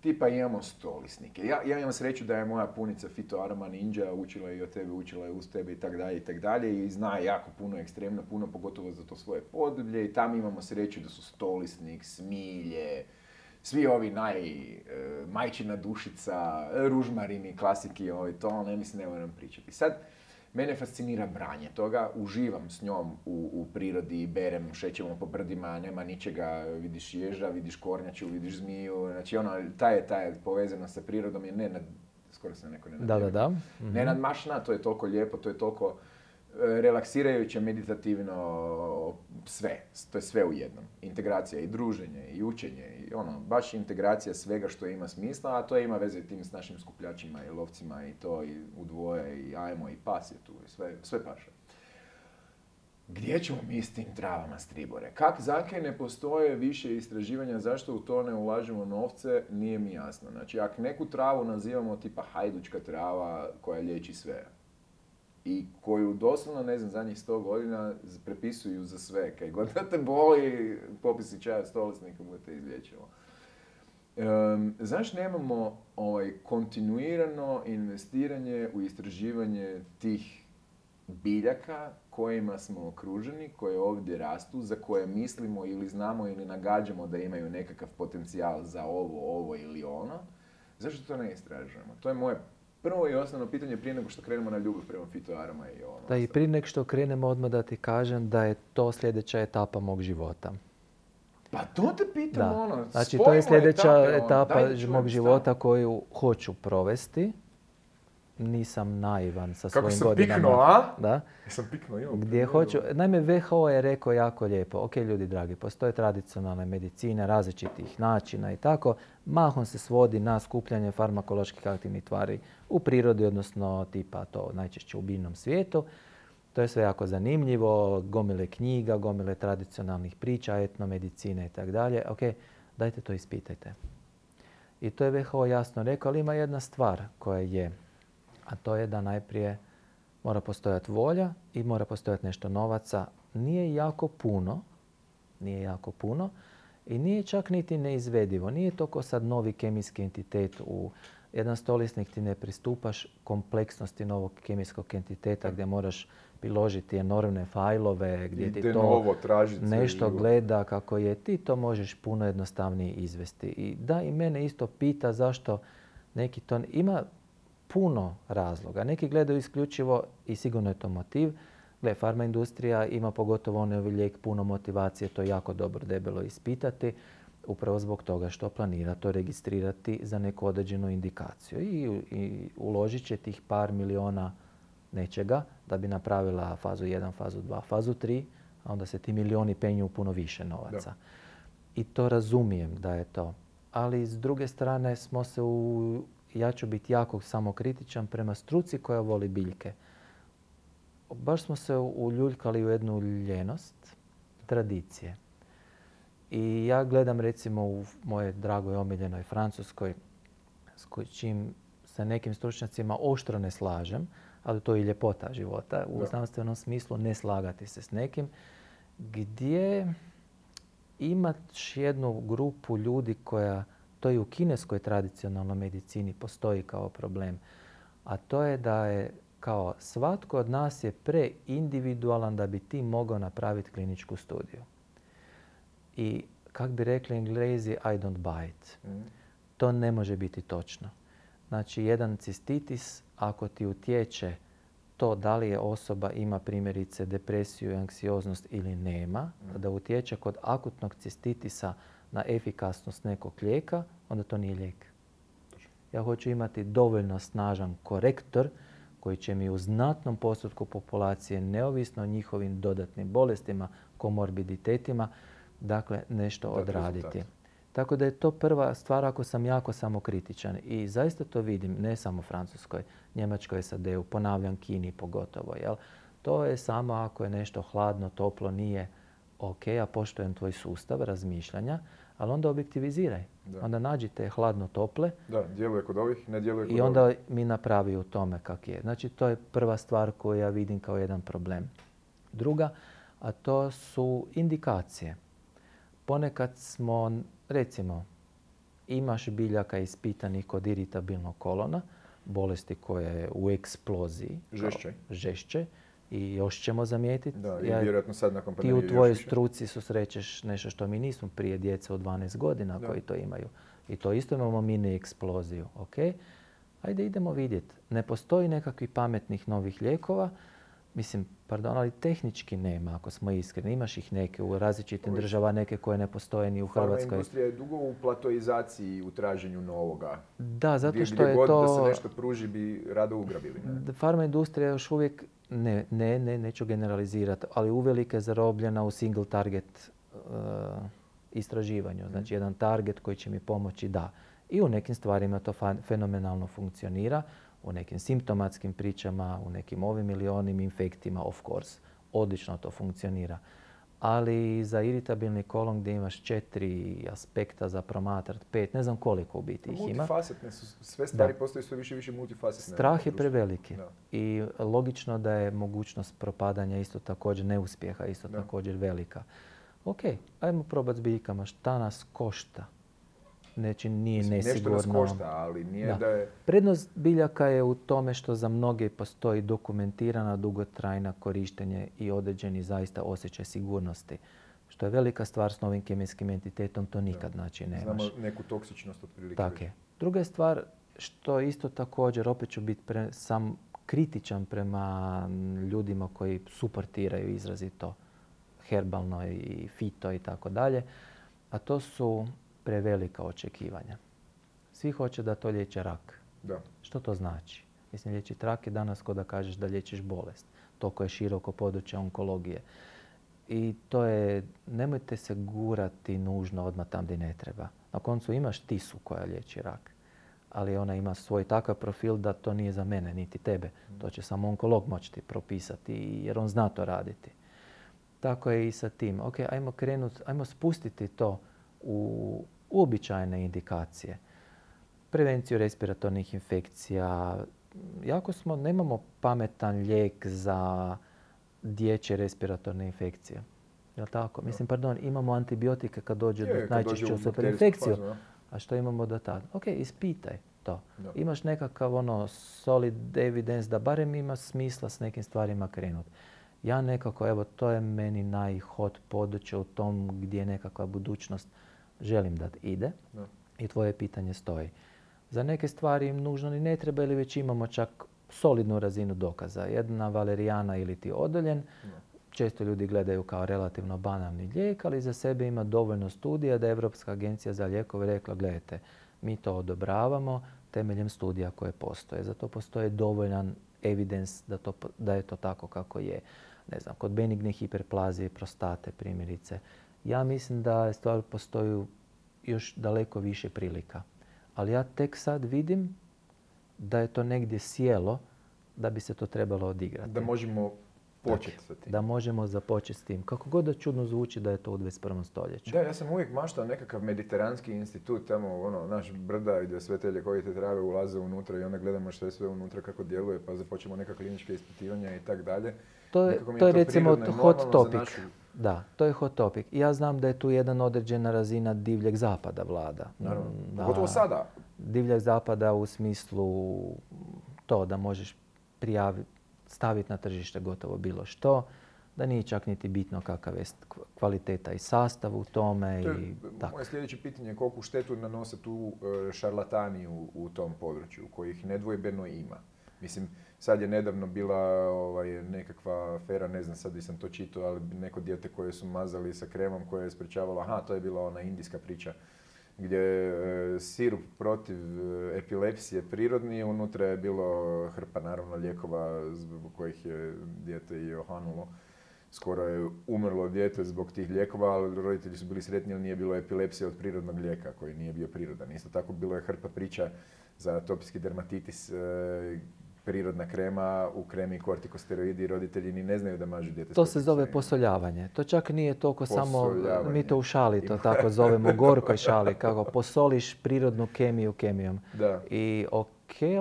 tipa imamo stolisnike. Ja, ja imam sreću da je moja punica Fito Arma Ninja učila i od tebe, učila je uz tebe i tako dalje i tako dalje i zna jako puno, ekstremno puno, pogotovo za to svoje podoblje i tam imamo sreću da su stolisnik, smilje, svi ovi naj, e, majčina dušica, ružmarini, klasiki, ovi ovaj, to, ne mislim, ne moram pričati. Sad, Mene fascinira branje toga, uživam s njom u, u prirodi, berem, šećemo po brdima, nema ničega, vidiš ježa, vidiš kornjaču, vidiš zmiju, znači ono, ta je, ta povezana sa prirodom je ne, skoro sam neko ne Da, da, mhm. to je toliko lijepo, to je toliko relaksirajuće, meditativno, sve. To je sve u jednom. Integracija i druženje i učenje i ono, baš integracija svega što ima smisla, a to ima veze tim s našim skupljačima i lovcima i to i u dvoje i ajmo i pas je tu i sve, sve paše. Gdje ćemo mi s tim travama stribore? Kak zake ne postoje više istraživanja zašto u to ne ulažemo novce, nije mi jasno. Znači, ako neku travu nazivamo tipa hajdučka trava koja liječi sve, i koju doslovno, ne znam, zadnjih 100 godina prepisuju za sve. Kaj god da te boli, popisi čaja stolesnika mu te izlječilo. Um, znaš, nemamo ovaj, kontinuirano investiranje u istraživanje tih biljaka kojima smo okruženi, koje ovdje rastu, za koje mislimo ili znamo ili nagađamo da imaju nekakav potencijal za ovo, ovo ili ono. Zašto to ne istražujemo? To je moje prvo i osnovno pitanje prije nego što krenemo na ljubav prema fitoarama i ono. Da, i prije nego što krenemo odmah da ti kažem da je to sljedeća etapa mog života. Pa to te pitam, ono, Znači, to je sljedeća ono, etapa mog života koju hoću provesti. Nisam naivan sa svojim godinama. Kako piknuo, a? Da. Sam piknuo, imam. Gdje hoću, naime, WHO je rekao jako lijepo, ok, ljudi dragi, postoje tradicionalne medicine, različitih načina i tako, mahom se svodi na skupljanje farmakoloških aktivnih tvari u prirodi, odnosno tipa to najčešće u biljnom svijetu. To je sve jako zanimljivo, gomile knjiga, gomile tradicionalnih priča, etnomedicine i tako dalje. Ok, dajte to ispitajte. I to je WHO jasno rekao, ali ima jedna stvar koja je, a to je da najprije mora postojati volja i mora postojati nešto novaca. Nije jako puno, nije jako puno, i nije čak niti neizvedivo. Nije to ko sad novi kemijski entitet u jedan stolisnik ti ne pristupaš kompleksnosti novog kemijskog entiteta gdje moraš priložiti enormne fajlove, gdje ti to nešto gleda kako je. Ti to možeš puno jednostavnije izvesti. I da, i mene isto pita zašto neki to... Ima puno razloga. Neki gledaju isključivo, i sigurno je to motiv, Gle, farma industrija ima pogotovo onaj lijek puno motivacije, to je jako dobro debelo ispitati, upravo zbog toga što planira to registrirati za neku određenu indikaciju i, i uložit će tih par miliona nečega da bi napravila fazu 1, fazu 2, fazu 3, a onda se ti milioni penju puno više novaca. I to razumijem da je to. Ali s druge strane smo se u, ja ću biti jako samokritičan prema struci koja voli biljke baš smo se uljuljkali u jednu ljenost tradicije. I ja gledam recimo u moje dragoj omiljenoj Francuskoj s čim sa nekim stručnjacima oštro ne slažem, ali to je i ljepota života. U znanstvenom smislu ne slagati se s nekim gdje imaš jednu grupu ljudi koja, to i u kineskoj tradicionalnoj medicini postoji kao problem, a to je da je kao, svatko od nas je preindividualan da bi ti mogao napraviti kliničku studiju. I kak bi rekli englezi, I don't buy it. Mm. To ne može biti točno. Znači, jedan cistitis, ako ti utječe to da li je osoba ima primjerice depresiju i anksioznost ili nema, mm. da utječe kod akutnog cistitisa na efikasnost nekog lijeka, onda to nije lijek. Ja hoću imati dovoljno snažan korektor koji će mi u znatnom postotku populacije, neovisno o njihovim dodatnim bolestima, komorbiditetima, dakle nešto odraditi. Tako da je to prva stvar ako sam jako samokritičan. I zaista to vidim, ne samo u Francuskoj, Njemačkoj, SAD-u, ponavljam Kini pogotovo. To je samo ako je nešto hladno, toplo, nije ok, ja poštujem tvoj sustav razmišljanja, ali onda objektiviziraj. Onda nađi te hladno tople. Da, djeluje kod ovih, ne djeluje kod I onda mi napravi u tome kak je. Znači to je prva stvar koju ja vidim kao jedan problem. Druga, a to su indikacije. Ponekad smo, recimo, imaš biljaka ispitanih kod iritabilnog kolona, bolesti koja je u eksploziji. Žešće. Žešće i još ćemo zamijetiti. Da, i sad nakon Ti u tvojoj struci susrećeš nešto što mi nismo prije djece od 12 godina koji to imaju. I to isto imamo mini eksploziju. Ok, ajde idemo vidjeti. Ne postoji nekakvih pametnih novih lijekova. Mislim, pardon, ali tehnički nema, ako smo iskreni. Imaš ih neke u različitim država, neke koje ne postoje ni u Hrvatskoj. industrija je dugo u platoizaciji, u traženju novoga. Da, zato što gdje je god to... da se nešto pruži bi rado ugrabili. Ne? Farma industrija još uvijek ne, ne, neću generalizirati, ali uvelike je zarobljena u single target e, istraživanju. Znači mhm. jedan target koji će mi pomoći da. I u nekim stvarima to fenomenalno funkcionira, u nekim simptomatskim pričama, u nekim ovim ili onim infektima, of course, odlično to funkcionira ali za iritabilni kolon gdje imaš četiri aspekta za promatrat, pet, ne znam koliko u biti ih ima. Multifacetne su, sve stvari postoji sve više više multifacetne. Strah je preveliki i logično da je mogućnost propadanja isto također, neuspjeha isto također velika. Ok, ajmo probati s biljkama šta nas košta Znači, nije nesigurno. Nešto ali nije da. je... Prednost biljaka je u tome što za mnoge postoji dokumentirana dugotrajna korištenje i određeni zaista osjećaj sigurnosti. Što je velika stvar s novim kemijskim entitetom, to nikad znači nemaš. Znamo neku toksičnost otprilike. Tako je. Druga je stvar što isto također, opet ću biti sam kritičan prema ljudima koji suportiraju izrazito herbalno i fito i tako dalje, a to su prevelika očekivanja. Svi hoće da to liječe rak. Da. Što to znači? Mislim, liječiti rak je danas ko da kažeš da liječiš bolest. Toliko je široko područje onkologije. I to je, nemojte se gurati nužno odmah tam gdje ne treba. Na koncu imaš tisu koja liječi rak, ali ona ima svoj takav profil da to nije za mene, niti tebe. Mm. To će samo onkolog moći ti propisati jer on zna to raditi. Tako je i sa tim. Ok, ajmo krenuti, ajmo spustiti to u uobičajene indikacije. Prevenciju respiratornih infekcija, jako smo, nemamo pametan lijek za dječje respiratorne infekcije. Jel tako? Mislim, pardon, imamo antibiotike kad dođe do najčešće superinfekciju. Pa, A što imamo do tada? Ok, ispitaj to. Imaš nekakav ono solid evidence da barem ima smisla s nekim stvarima krenuti. Ja nekako, evo, to je meni najhot područje u tom gdje je nekakva budućnost želim da ide i tvoje pitanje stoji. Za neke stvari im nužno ni ne treba ili već imamo čak solidnu razinu dokaza. Jedna valerijana ili ti odoljen, često ljudi gledaju kao relativno banalni lijek, ali za sebe ima dovoljno studija da je Europska agencija za lijekove rekla gledajte, mi to odobravamo temeljem studija koje postoje. Zato postoje dovoljan evidence da, da je to tako kako je. Ne znam, kod benigne hiperplazije, prostate primjerice, ja mislim da stvar postoji još daleko više prilika. Ali ja tek sad vidim da je to negdje sjelo da bi se to trebalo odigrati. Da možemo početi dakle, sa tim. Da možemo započeti s tim. Kako god da čudno zvuči da je to u 21. stoljeću. Da, ja sam uvijek maštao nekakav mediteranski institut, tamo ono, naš brda i da sve te ljekovite trave ulaze unutra i onda gledamo što je sve unutra, kako djeluje, pa započemo neka klinička ispitivanja i tako dalje. To je, recimo hot topic. Da, to je hot topic. Ja znam da je tu jedna određena razina divljeg zapada vlada. Naravno, mm, pogotovo sada. Divljeg zapada u smislu to da možeš prijaviti, staviti na tržište gotovo bilo što, da nije čak niti bitno kakav je kvaliteta i sastav u tome. i Moje sljedeće pitanje je koliko štetu nanose tu e, šarlatani u, u tom području, kojih nedvojbeno ima. Mislim, Sad je nedavno bila ovaj, nekakva afera, ne znam sad di sam to čitao, ali neko dijete koje su mazali sa kremom koje je sprečavalo, aha, to je bila ona indijska priča gdje e, sirup protiv e, epilepsije prirodni, unutra je bilo hrpa naravno lijekova zbog kojih je dijete i ohanulo. Skoro je umrlo dijete zbog tih lijekova, ali roditelji su bili sretni jer nije bilo epilepsije od prirodnog lijeka koji nije bio prirodan. Isto tako bilo je hrpa priča za atopijski dermatitis e, prirodna krema, u kremi kortikosteroidi, roditelji ni ne znaju da mažu djete. To se zove posoljavanje. To čak nije toliko samo, mi to u šali to tako zovemo, gorkoj šali, kako posoliš prirodnu kemiju kemijom. I ok,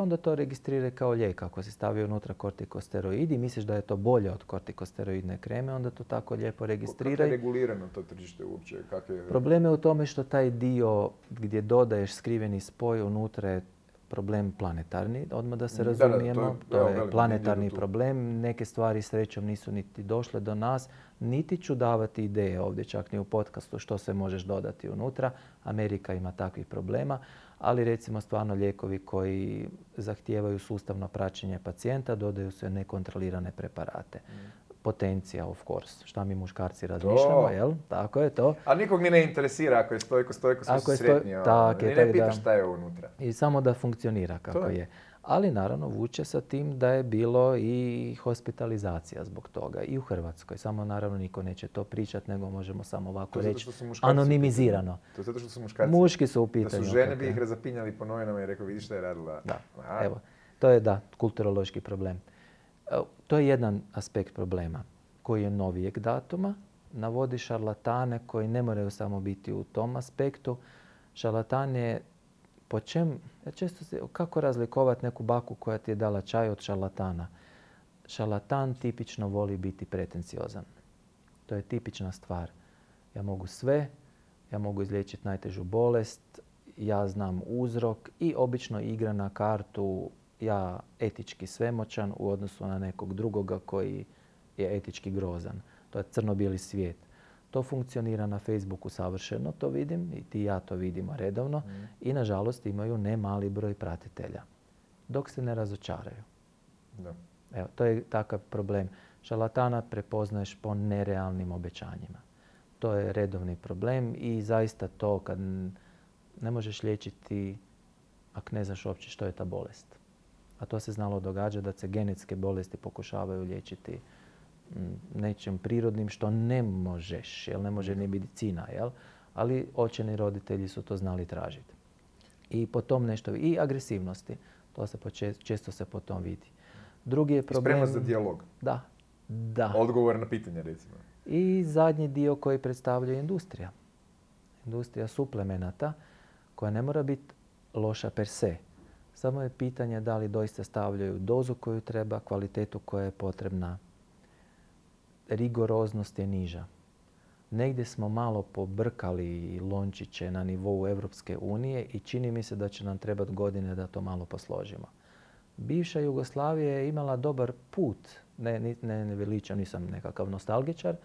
onda to registrira kao lijek. Ako se stavio unutra kortikosteroidi i misliš da je to bolje od kortikosteroidne kreme, onda to tako lijepo registrira. Kako je regulirano to tržište uopće? Problem je u tome što taj dio gdje dodaješ skriveni spoj unutra je problem planetarni, odmah da se razumijemo. to je, planetarni problem. Neke stvari srećom nisu niti došle do nas. Niti ću davati ideje ovdje, čak ni u podcastu, što se možeš dodati unutra. Amerika ima takvih problema, ali recimo stvarno lijekovi koji zahtijevaju sustavno praćenje pacijenta dodaju se nekontrolirane preparate. Mm potencija, of course, šta mi muškarci razmišljamo, jel? Tako je to. A nikog ni ne interesira ako je stojko, stojko, Tako je, šta je unutra. I samo da funkcionira kako to je. Ali naravno vuče sa tim da je bilo i hospitalizacija zbog toga i u Hrvatskoj. Samo naravno niko neće to pričat, nego možemo samo ovako reći anonimizirano. To je zato što su muškarci. Muški su u pitanju. Da su žene bi ih razapinjali po novinama i rekao vidi šta je radila. evo. To je da, kulturološki problem. To je jedan aspekt problema koji je novijeg datuma. Navodi šarlatane koji ne moraju samo biti u tom aspektu. Šarlatan je po čem, često se, kako razlikovati neku baku koja ti je dala čaj od šarlatana? Šarlatan tipično voli biti pretenciozan. To je tipična stvar. Ja mogu sve, ja mogu izliječiti najtežu bolest, ja znam uzrok i obično igra na kartu ja etički svemoćan u odnosu na nekog drugoga koji je etički grozan. To je crno-bijeli svijet. To funkcionira na Facebooku savršeno, to vidim i ti i ja to vidimo redovno mm. i nažalost imaju ne mali broj pratitelja dok se ne razočaraju. Evo, to je takav problem. Šalatana prepoznaješ po nerealnim obećanjima. To je redovni problem i zaista to kad ne možeš liječiti ako ne znaš uopće što je ta bolest a to se znalo događa da se genetske bolesti pokušavaju liječiti nečim prirodnim što ne možeš, jel ne može ni medicina, jel? ali očeni roditelji su to znali tražiti. I po tom nešto, i agresivnosti, to se često se tom vidi. Drugi je problem... Spremnost za dijalog. Da. da. Odgovor na pitanje, recimo. I zadnji dio koji predstavlja industrija. Industrija suplemenata koja ne mora biti loša per se, samo je pitanje da li doista stavljaju dozu koju treba, kvalitetu koja je potrebna. Rigoroznost je niža. Negdje smo malo pobrkali lončiće na nivou Europske unije i čini mi se da će nam trebati godine da to malo posložimo. Bivša Jugoslavija je imala dobar put, ne, ne, nisam nekakav nostalgičar,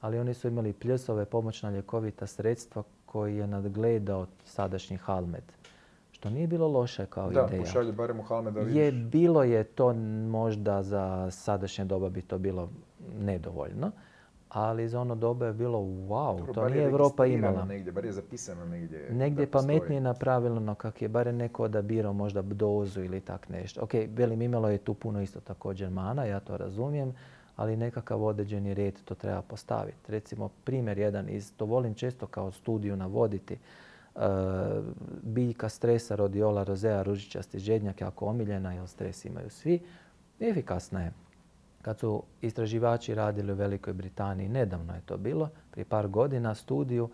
ali oni su imali pljesove, pomoćna ljekovita sredstva koji je nadgledao sadašnji Halmed. To nije bilo loše kao da, ideja. Da, halme da Je, bilo je to možda za sadašnje doba bi to bilo nedovoljno, ali za ono doba je bilo wow, to nije Europa imala. Negdje, bar je zapisano negdje. Negdje je pa pametnije napravilo, kako kak je barem neko odabirao možda dozu ili tak nešto. Ok, velim imalo je tu puno isto također mana, ja to razumijem, ali nekakav određeni red to treba postaviti. Recimo primjer jedan, iz, to volim često kao studiju navoditi, Eh, biljka stresa, rodiola, rozea, ružičasti žednjak, jako omiljena jer stres imaju svi, efikasna je. Kad su istraživači radili u Velikoj Britaniji, nedavno je to bilo, prije par godina studiju,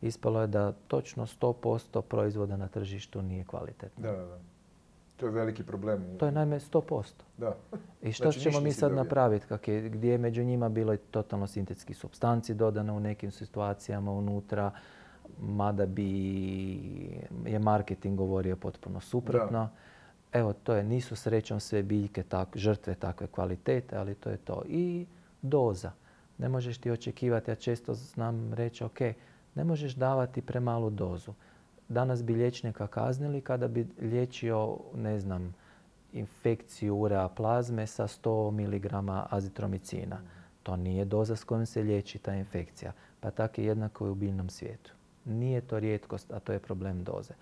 ispalo je da točno 100% proizvoda na tržištu nije kvalitetno. Da, da, da. To je veliki problem. To je najme 100%. Da. I što znači, ćemo mi sad napraviti? Gdje je među njima bilo i totalno sintetski substanci dodano u nekim situacijama unutra, mada bi je marketing govorio potpuno suprotno. Evo, to je, nisu srećom sve biljke tak, žrtve takve kvalitete, ali to je to. I doza. Ne možeš ti očekivati, ja često znam reći, ok, ne možeš davati premalu dozu. Danas bi liječnika kaznili kada bi liječio, ne znam, infekciju urea plazme sa 100 mg azitromicina. To nije doza s kojom se liječi ta infekcija. Pa tako je jednako i u biljnom svijetu. Nije to rijetkost, a to je problem doze.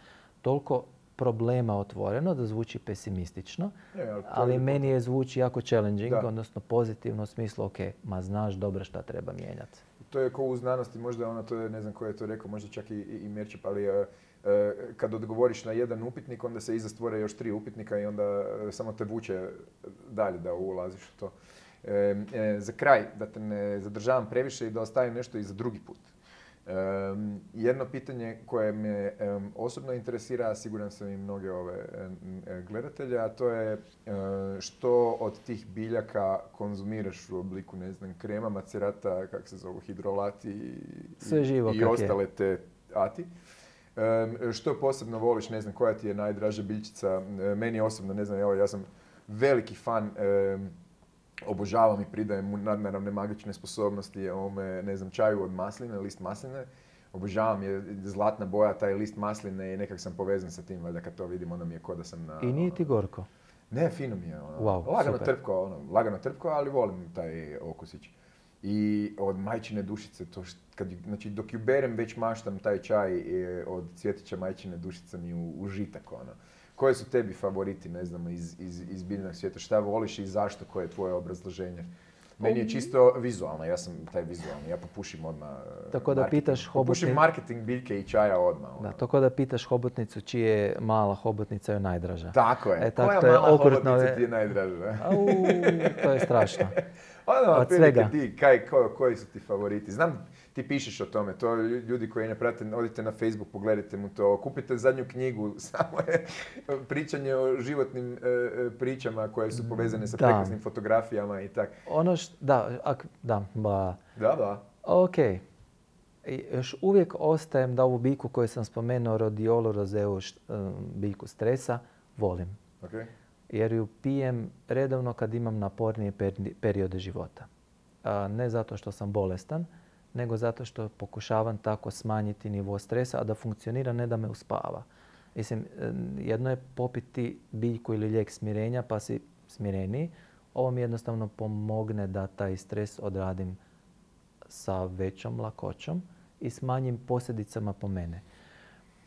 Toliko problema otvoreno da zvuči pesimistično, e, ali, meni je zvuči jako challenging, odnosno pozitivno u smislu ok, ma znaš dobro šta treba mijenjati. To je kao u znanosti, možda ono, to ne znam ko je to rekao, možda čak i, i ali e, e, kad odgovoriš na jedan upitnik, onda se iza stvore još tri upitnika i onda samo te vuče dalje da ulaziš u to. za kraj, da te ne zadržavam previše i da ostavim nešto i za drugi put jedno pitanje koje me osobno interesira, a siguran sam i mnoge ove gledatelje, a to je što od tih biljaka konzumiraš u obliku, ne znam, krema, macerata, kak se zovu, hidrolati i, Sve živo, ostale je. te ati. Što posebno voliš, ne znam, koja ti je najdraža biljčica? Meni osobno, ne znam, evo, ja sam veliki fan obožavam i pridajem mu nadnaravne magične sposobnosti ovome, ne znam, čaju od masline, list masline. Obožavam je zlatna boja, taj list masline i nekak sam povezan sa tim, valjda kad to vidim, onda mi je ko da sam na... I nije ono, ti gorko? Ne, fino mi je. Ono, lagano trpko, ono, lagano trpko, ali volim taj okusić. I od majčine dušice, to kad, znači dok ju berem već maštam taj čaj e, od cvjetića majčine dušice mi užitak. Ono. Koje su tebi favoriti, ne znam, iz, iz, iz biljnog svijeta? Šta voliš i zašto? Koje je tvoje obrazloženje? Meni je čisto vizualno, ja sam taj vizualni, ja popušim odmah. Eh, tako da pitaš hobotnicu. Popušim marketing biljke i čaja odmah. To Da, ono. tako da pitaš hobotnicu čije je mala hobotnica je najdraža. Tako je. E, Koja je mala okrutno... hobotnica e. ti je najdraža? Au, to je strašno. Ono, Od svega. Ti, kaj, koji su ti favoriti? Znam ti pišeš o tome, to ljudi koji ne prate, odite na Facebook, pogledajte mu to, kupite zadnju knjigu, samo je pričanje o životnim e, e, pričama koje su povezane sa prekrasnim fotografijama i tak. Ono što, da, da, Da, da. Ok. E, još uvijek ostajem da ovu biku koju sam spomenuo, rodiolu rozeu, št, biku stresa, volim. Okay. Jer ju pijem redovno kad imam napornije periode života. ne zato što sam bolestan, nego zato što pokušavam tako smanjiti nivo stresa, a da funkcionira, ne da me uspava. Mislim, jedno je popiti biljku ili lijek smirenja pa si smireniji. Ovo mi jednostavno pomogne da taj stres odradim sa većom lakoćom i s manjim posljedicama po mene.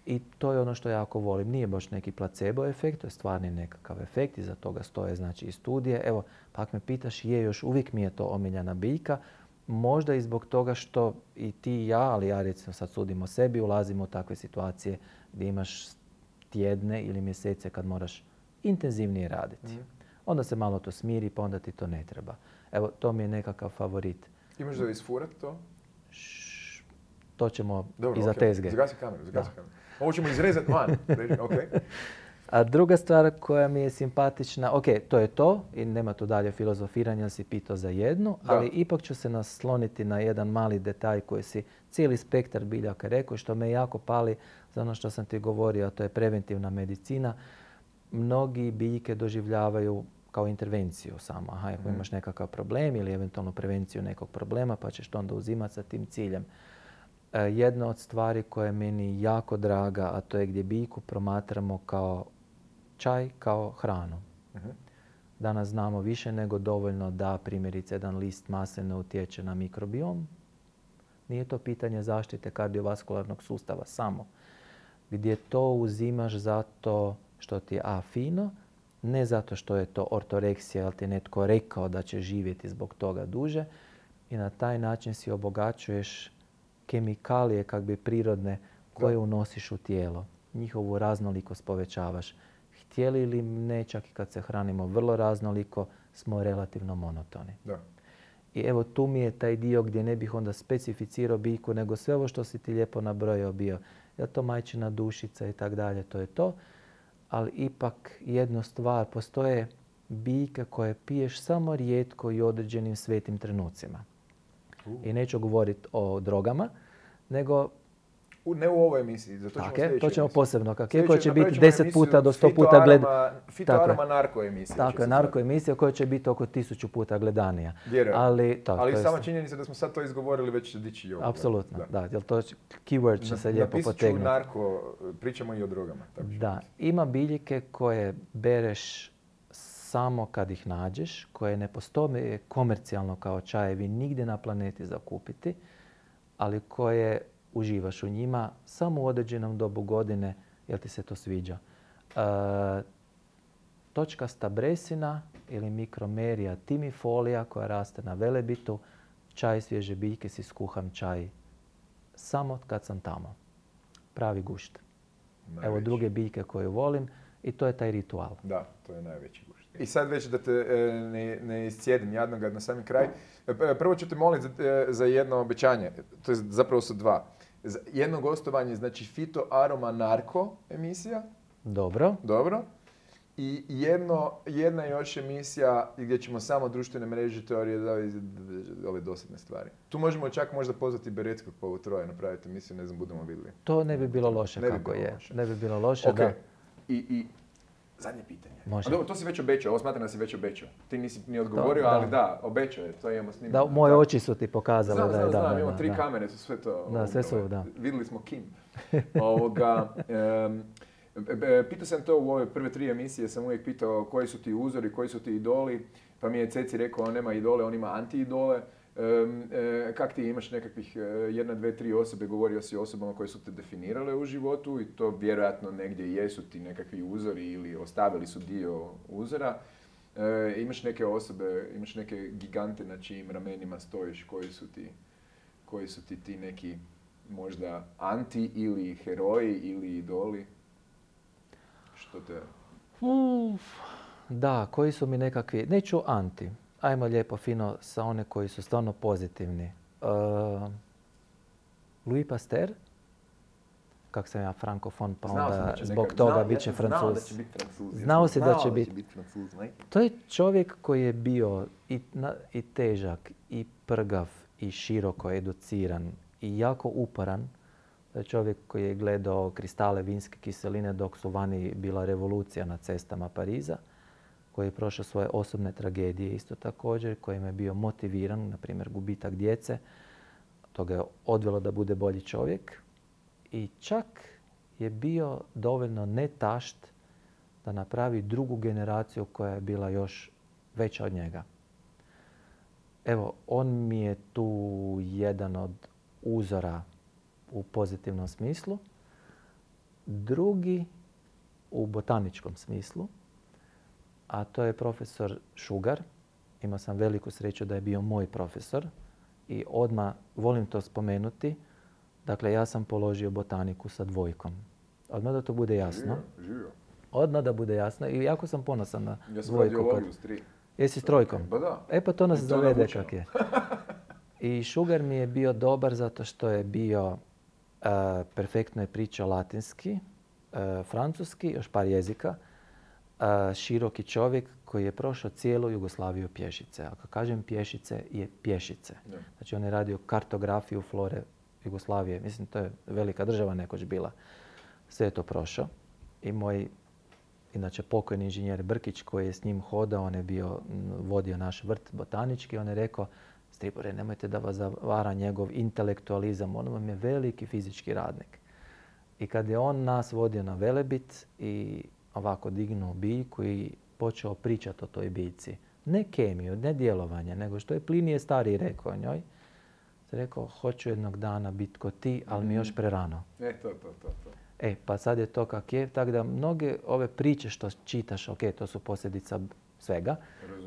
I to je ono što ja jako volim. Nije baš neki placebo efekt, to je stvarni nekakav efekt. za toga stoje znači, i studije. Evo, pak me pitaš, je još uvijek mi je to omiljena biljka možda i zbog toga što i ti i ja, ali ja recimo sad sudim o sebi, ulazimo u takve situacije gdje imaš tjedne ili mjesece kad moraš intenzivnije raditi. Mhm. Onda se malo to smiri pa onda ti to ne treba. Evo, to mi je nekakav favorit. Imaš da isfurat to? to ćemo iza tezge. Zagasi kameru, zgasi kameru. Ovo ćemo izrezati van. okay. A druga stvar koja mi je simpatična, ok, to je to i nema tu dalje filozofiranja, si pitao za jednu, ali ipak ću se nasloniti na jedan mali detalj koji si cijeli spektar biljaka rekao, što me jako pali za ono što sam ti govorio, a to je preventivna medicina. Mnogi biljke doživljavaju kao intervenciju samo. Aha, ako mhm. imaš nekakav problem ili eventualno prevenciju nekog problema, pa ćeš to onda uzimati sa tim ciljem. E, jedna od stvari koja je meni jako draga, a to je gdje biljku promatramo kao čaj kao hranu. Mhm. Danas znamo više nego dovoljno da primjerice jedan list ne utječe na mikrobiom. Nije to pitanje zaštite kardiovaskularnog sustava samo. Gdje to uzimaš zato što ti je a fino, ne zato što je to ortoreksija, ali ti je netko rekao da će živjeti zbog toga duže. I na taj način si obogaćuješ kemikalije kak bi prirodne koje unosiš u tijelo. Njihovu raznolikost povećavaš htjeli ili ne, čak i kad se hranimo vrlo raznoliko, smo relativno monotoni. Da. I evo tu mi je taj dio gdje ne bih onda specificirao biljku, nego sve ovo što si ti lijepo nabrojao bio. je to majčina dušica i tako dalje, to je to. Ali ipak jedna stvar, postoje biljka koje piješ samo rijetko i određenim svetim trenucima. I neću govoriti o drogama, nego u, ne u ovoj emisiji, za to ćemo to ćemo posebno. Kako je, koja će biti 10 puta do 100 puta gledanija. Fitoarama narko emisija. Tako je, narko emisija koja će biti oko 1000 puta gledanija. Vjerujem. Ali, tako, Ali sama činjenica da smo sad to izgovorili već će dići i ovo. Apsolutno, da. da. Jer to keyword će se lijepo potegnuti. Napisat ću narko, pričamo i o drugama. Tako da, ima biljike koje bereš samo kad ih nađeš, koje ne postoje komercijalno kao čajevi nigdje na planeti zakupiti, ali koje uživaš u njima samo u određenom dobu godine, jel ti se to sviđa. E, točkasta bresina ili mikromerija timifolija koja raste na velebitu, čaj svježe biljke si skuham čaj samo kad sam tamo. Pravi gušt. Evo druge biljke koje volim i to je taj ritual. Da, to je najveći i sad već da te e, ne, ne iscijedim jadnoga na sami kraj. E, e, prvo ću te moliti za jedno obećanje, to je zapravo su dva. Jedno gostovanje, znači Fito Aroma Narko emisija. Dobro. Dobro. I jedno, jedna još emisija gdje ćemo samo društvene mreže, teorije, ove dosadne stvari. Tu možemo čak možda pozvati Beretskog po pa troje napraviti emisiju, ne znam, budemo vidjeli. To ne bi bilo loše ne kako bi bilo je. Loše. Ne bi bilo loše, okay. da. I, i Zadnje pitanje. dobro, to si već obećao, ovo smatram da si već obećao. Ti nisi ni odgovorio, da. ali da, obećao je, to Da, moje oči su ti pokazale da je, da, znam, imamo tri da. kamere, su sve to... Da, sve ovaj, su, da. Vidjeli smo Kim. ovoga, um, Pitao sam to u ove prve tri emisije, sam uvijek pitao koji su ti uzori, koji su ti idoli, pa mi je Ceci rekao on nema idole, on ima anti-idole. E, kak ti imaš nekakvih e, jedna, dve, tri osobe, govorio si o osobama koje su te definirale u životu i to vjerojatno negdje jesu ti nekakvi uzori ili ostavili su dio uzora. E, imaš neke osobe, imaš neke gigante na čijim ramenima stojiš, koji su ti, koji su ti, ti neki možda anti ili heroji ili idoli? Što te... Uf, da, koji su mi nekakvi... Neću anti ajmo lijepo fino sa one koji su stvarno pozitivni. E, Louis Pasteur, kak sam ja frankofon, pa onda zbog toga znao, bit će francuz. Znao da da će biti. To je čovjek koji je bio i, i težak, i prgav, i široko educiran, i jako uporan. To je čovjek koji je gledao kristale vinske kiseline dok su vani bila revolucija na cestama Pariza koji je prošao svoje osobne tragedije isto također, kojim je bio motiviran, na primjer gubitak djece, to ga je odvelo da bude bolji čovjek i čak je bio dovoljno netašt da napravi drugu generaciju koja je bila još veća od njega. Evo, on mi je tu jedan od uzora u pozitivnom smislu. Drugi u botaničkom smislu a to je profesor Šugar. Imao sam veliku sreću da je bio moj profesor i odmah volim to spomenuti. Dakle, ja sam položio botaniku sa dvojkom. Odmah da to bude jasno. Živio, Odmah da bude jasno i jako sam ponosan na ja sam tri. Jesi s trojkom? Ba pa da. E pa to nas zavede kak je. I Šugar mi je bio dobar zato što je bio, e, perfektno je pričao latinski, e, francuski, još par jezika široki čovjek koji je prošao cijelu Jugoslaviju pješice. Ako kažem pješice, je pješice. Znači on je radio kartografiju flore Jugoslavije. Mislim, to je velika država nekoć bila. Sve je to prošao. I moj, inače, pokojni inženjer Brkić koji je s njim hodao, on je bio, vodio naš vrt botanički, on je rekao, Stribore, nemojte da vas zavara njegov intelektualizam, on vam je veliki fizički radnik. I kad je on nas vodio na Velebit i ovako dignuo biljku i počeo pričati o toj biljci. Ne kemiju, ne djelovanje, nego što je Plinije stari rekao o njoj. Rekao, hoću jednog dana biti kod ti, ali mi još mhm. prerano. E, to, to, to, to. E, pa sad je to kak je, tako da mnoge ove priče što čitaš, ok, to su posljedica svega,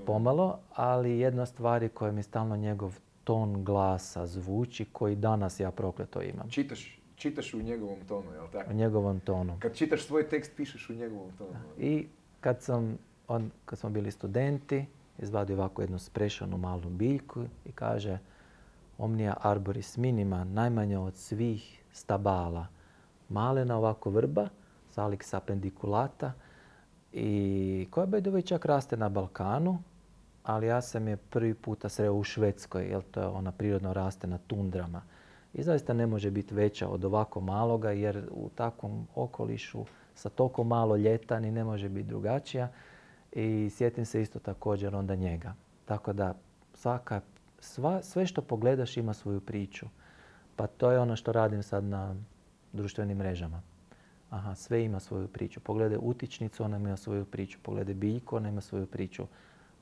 pomalo, ali jedna stvar je koja mi stalno njegov ton glasa zvuči, koji danas ja prokleto imam. Čitaš čitaš u njegovom tonu, jel tako? U njegovom tonu. Kad čitaš svoj tekst, pišeš u njegovom tonu. I kad, sam, on, kad smo bili studenti, izvadio ovako jednu sprešanu malu biljku i kaže Omnia arboris minima, najmanja od svih stabala. Malena ovako vrba, salix appendiculata i koja je čak raste na Balkanu, ali ja sam je prvi puta sreo u Švedskoj, jer to je ona prirodno raste na tundrama i zaista ne može biti veća od ovako maloga jer u takvom okolišu sa toliko malo ljeta ni ne može biti drugačija i sjetim se isto također onda njega. Tako da svaka, sva, sve što pogledaš ima svoju priču. Pa to je ono što radim sad na društvenim mrežama. Aha, sve ima svoju priču. Pogledaj utičnicu, ona ima svoju priču. Pogledaj biljku, ona ima svoju priču.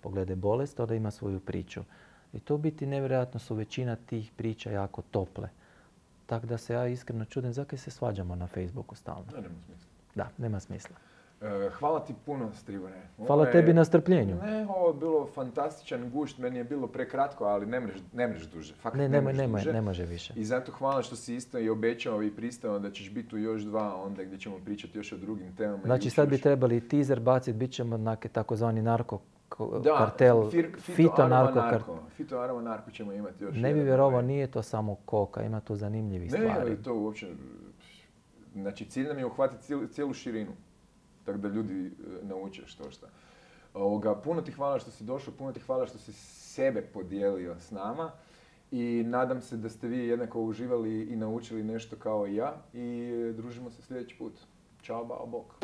Pogledaj bolest, ona ima svoju priču. I to biti nevjerojatno su većina tih priča jako tople. Tako da se ja iskreno čudim zakaj se svađamo na Facebooku stalno. Da, nema smisla. Da, nema smisla. E, hvala ti puno, Strivore. Hvala tebi na strpljenju. Ne, ovo je bilo fantastičan gušt, meni je bilo prekratko, ali ne mreš, duže. ne, ne, ne može više. I zato hvala što si isto i obećao i pristao da ćeš biti u još dva onda gdje ćemo pričati još o drugim temama. Znači sad bi trebali teaser baciti, bit ćemo takozvani narko kartel fito, narko, narko. ćemo imati još. Ne bi vjerovao, nije to samo koka, ima tu zanimljivih ne, stvari. Ne, to uopće... Znači, cilj nam je uhvatiti cijelu, širinu, tako da ljudi e, nauče što šta. Ovoga, puno ti hvala što si došao, puno ti hvala što si sebe podijelio s nama i nadam se da ste vi jednako uživali i naučili nešto kao i ja i e, družimo se sljedeći put. Ćao, bao, bok.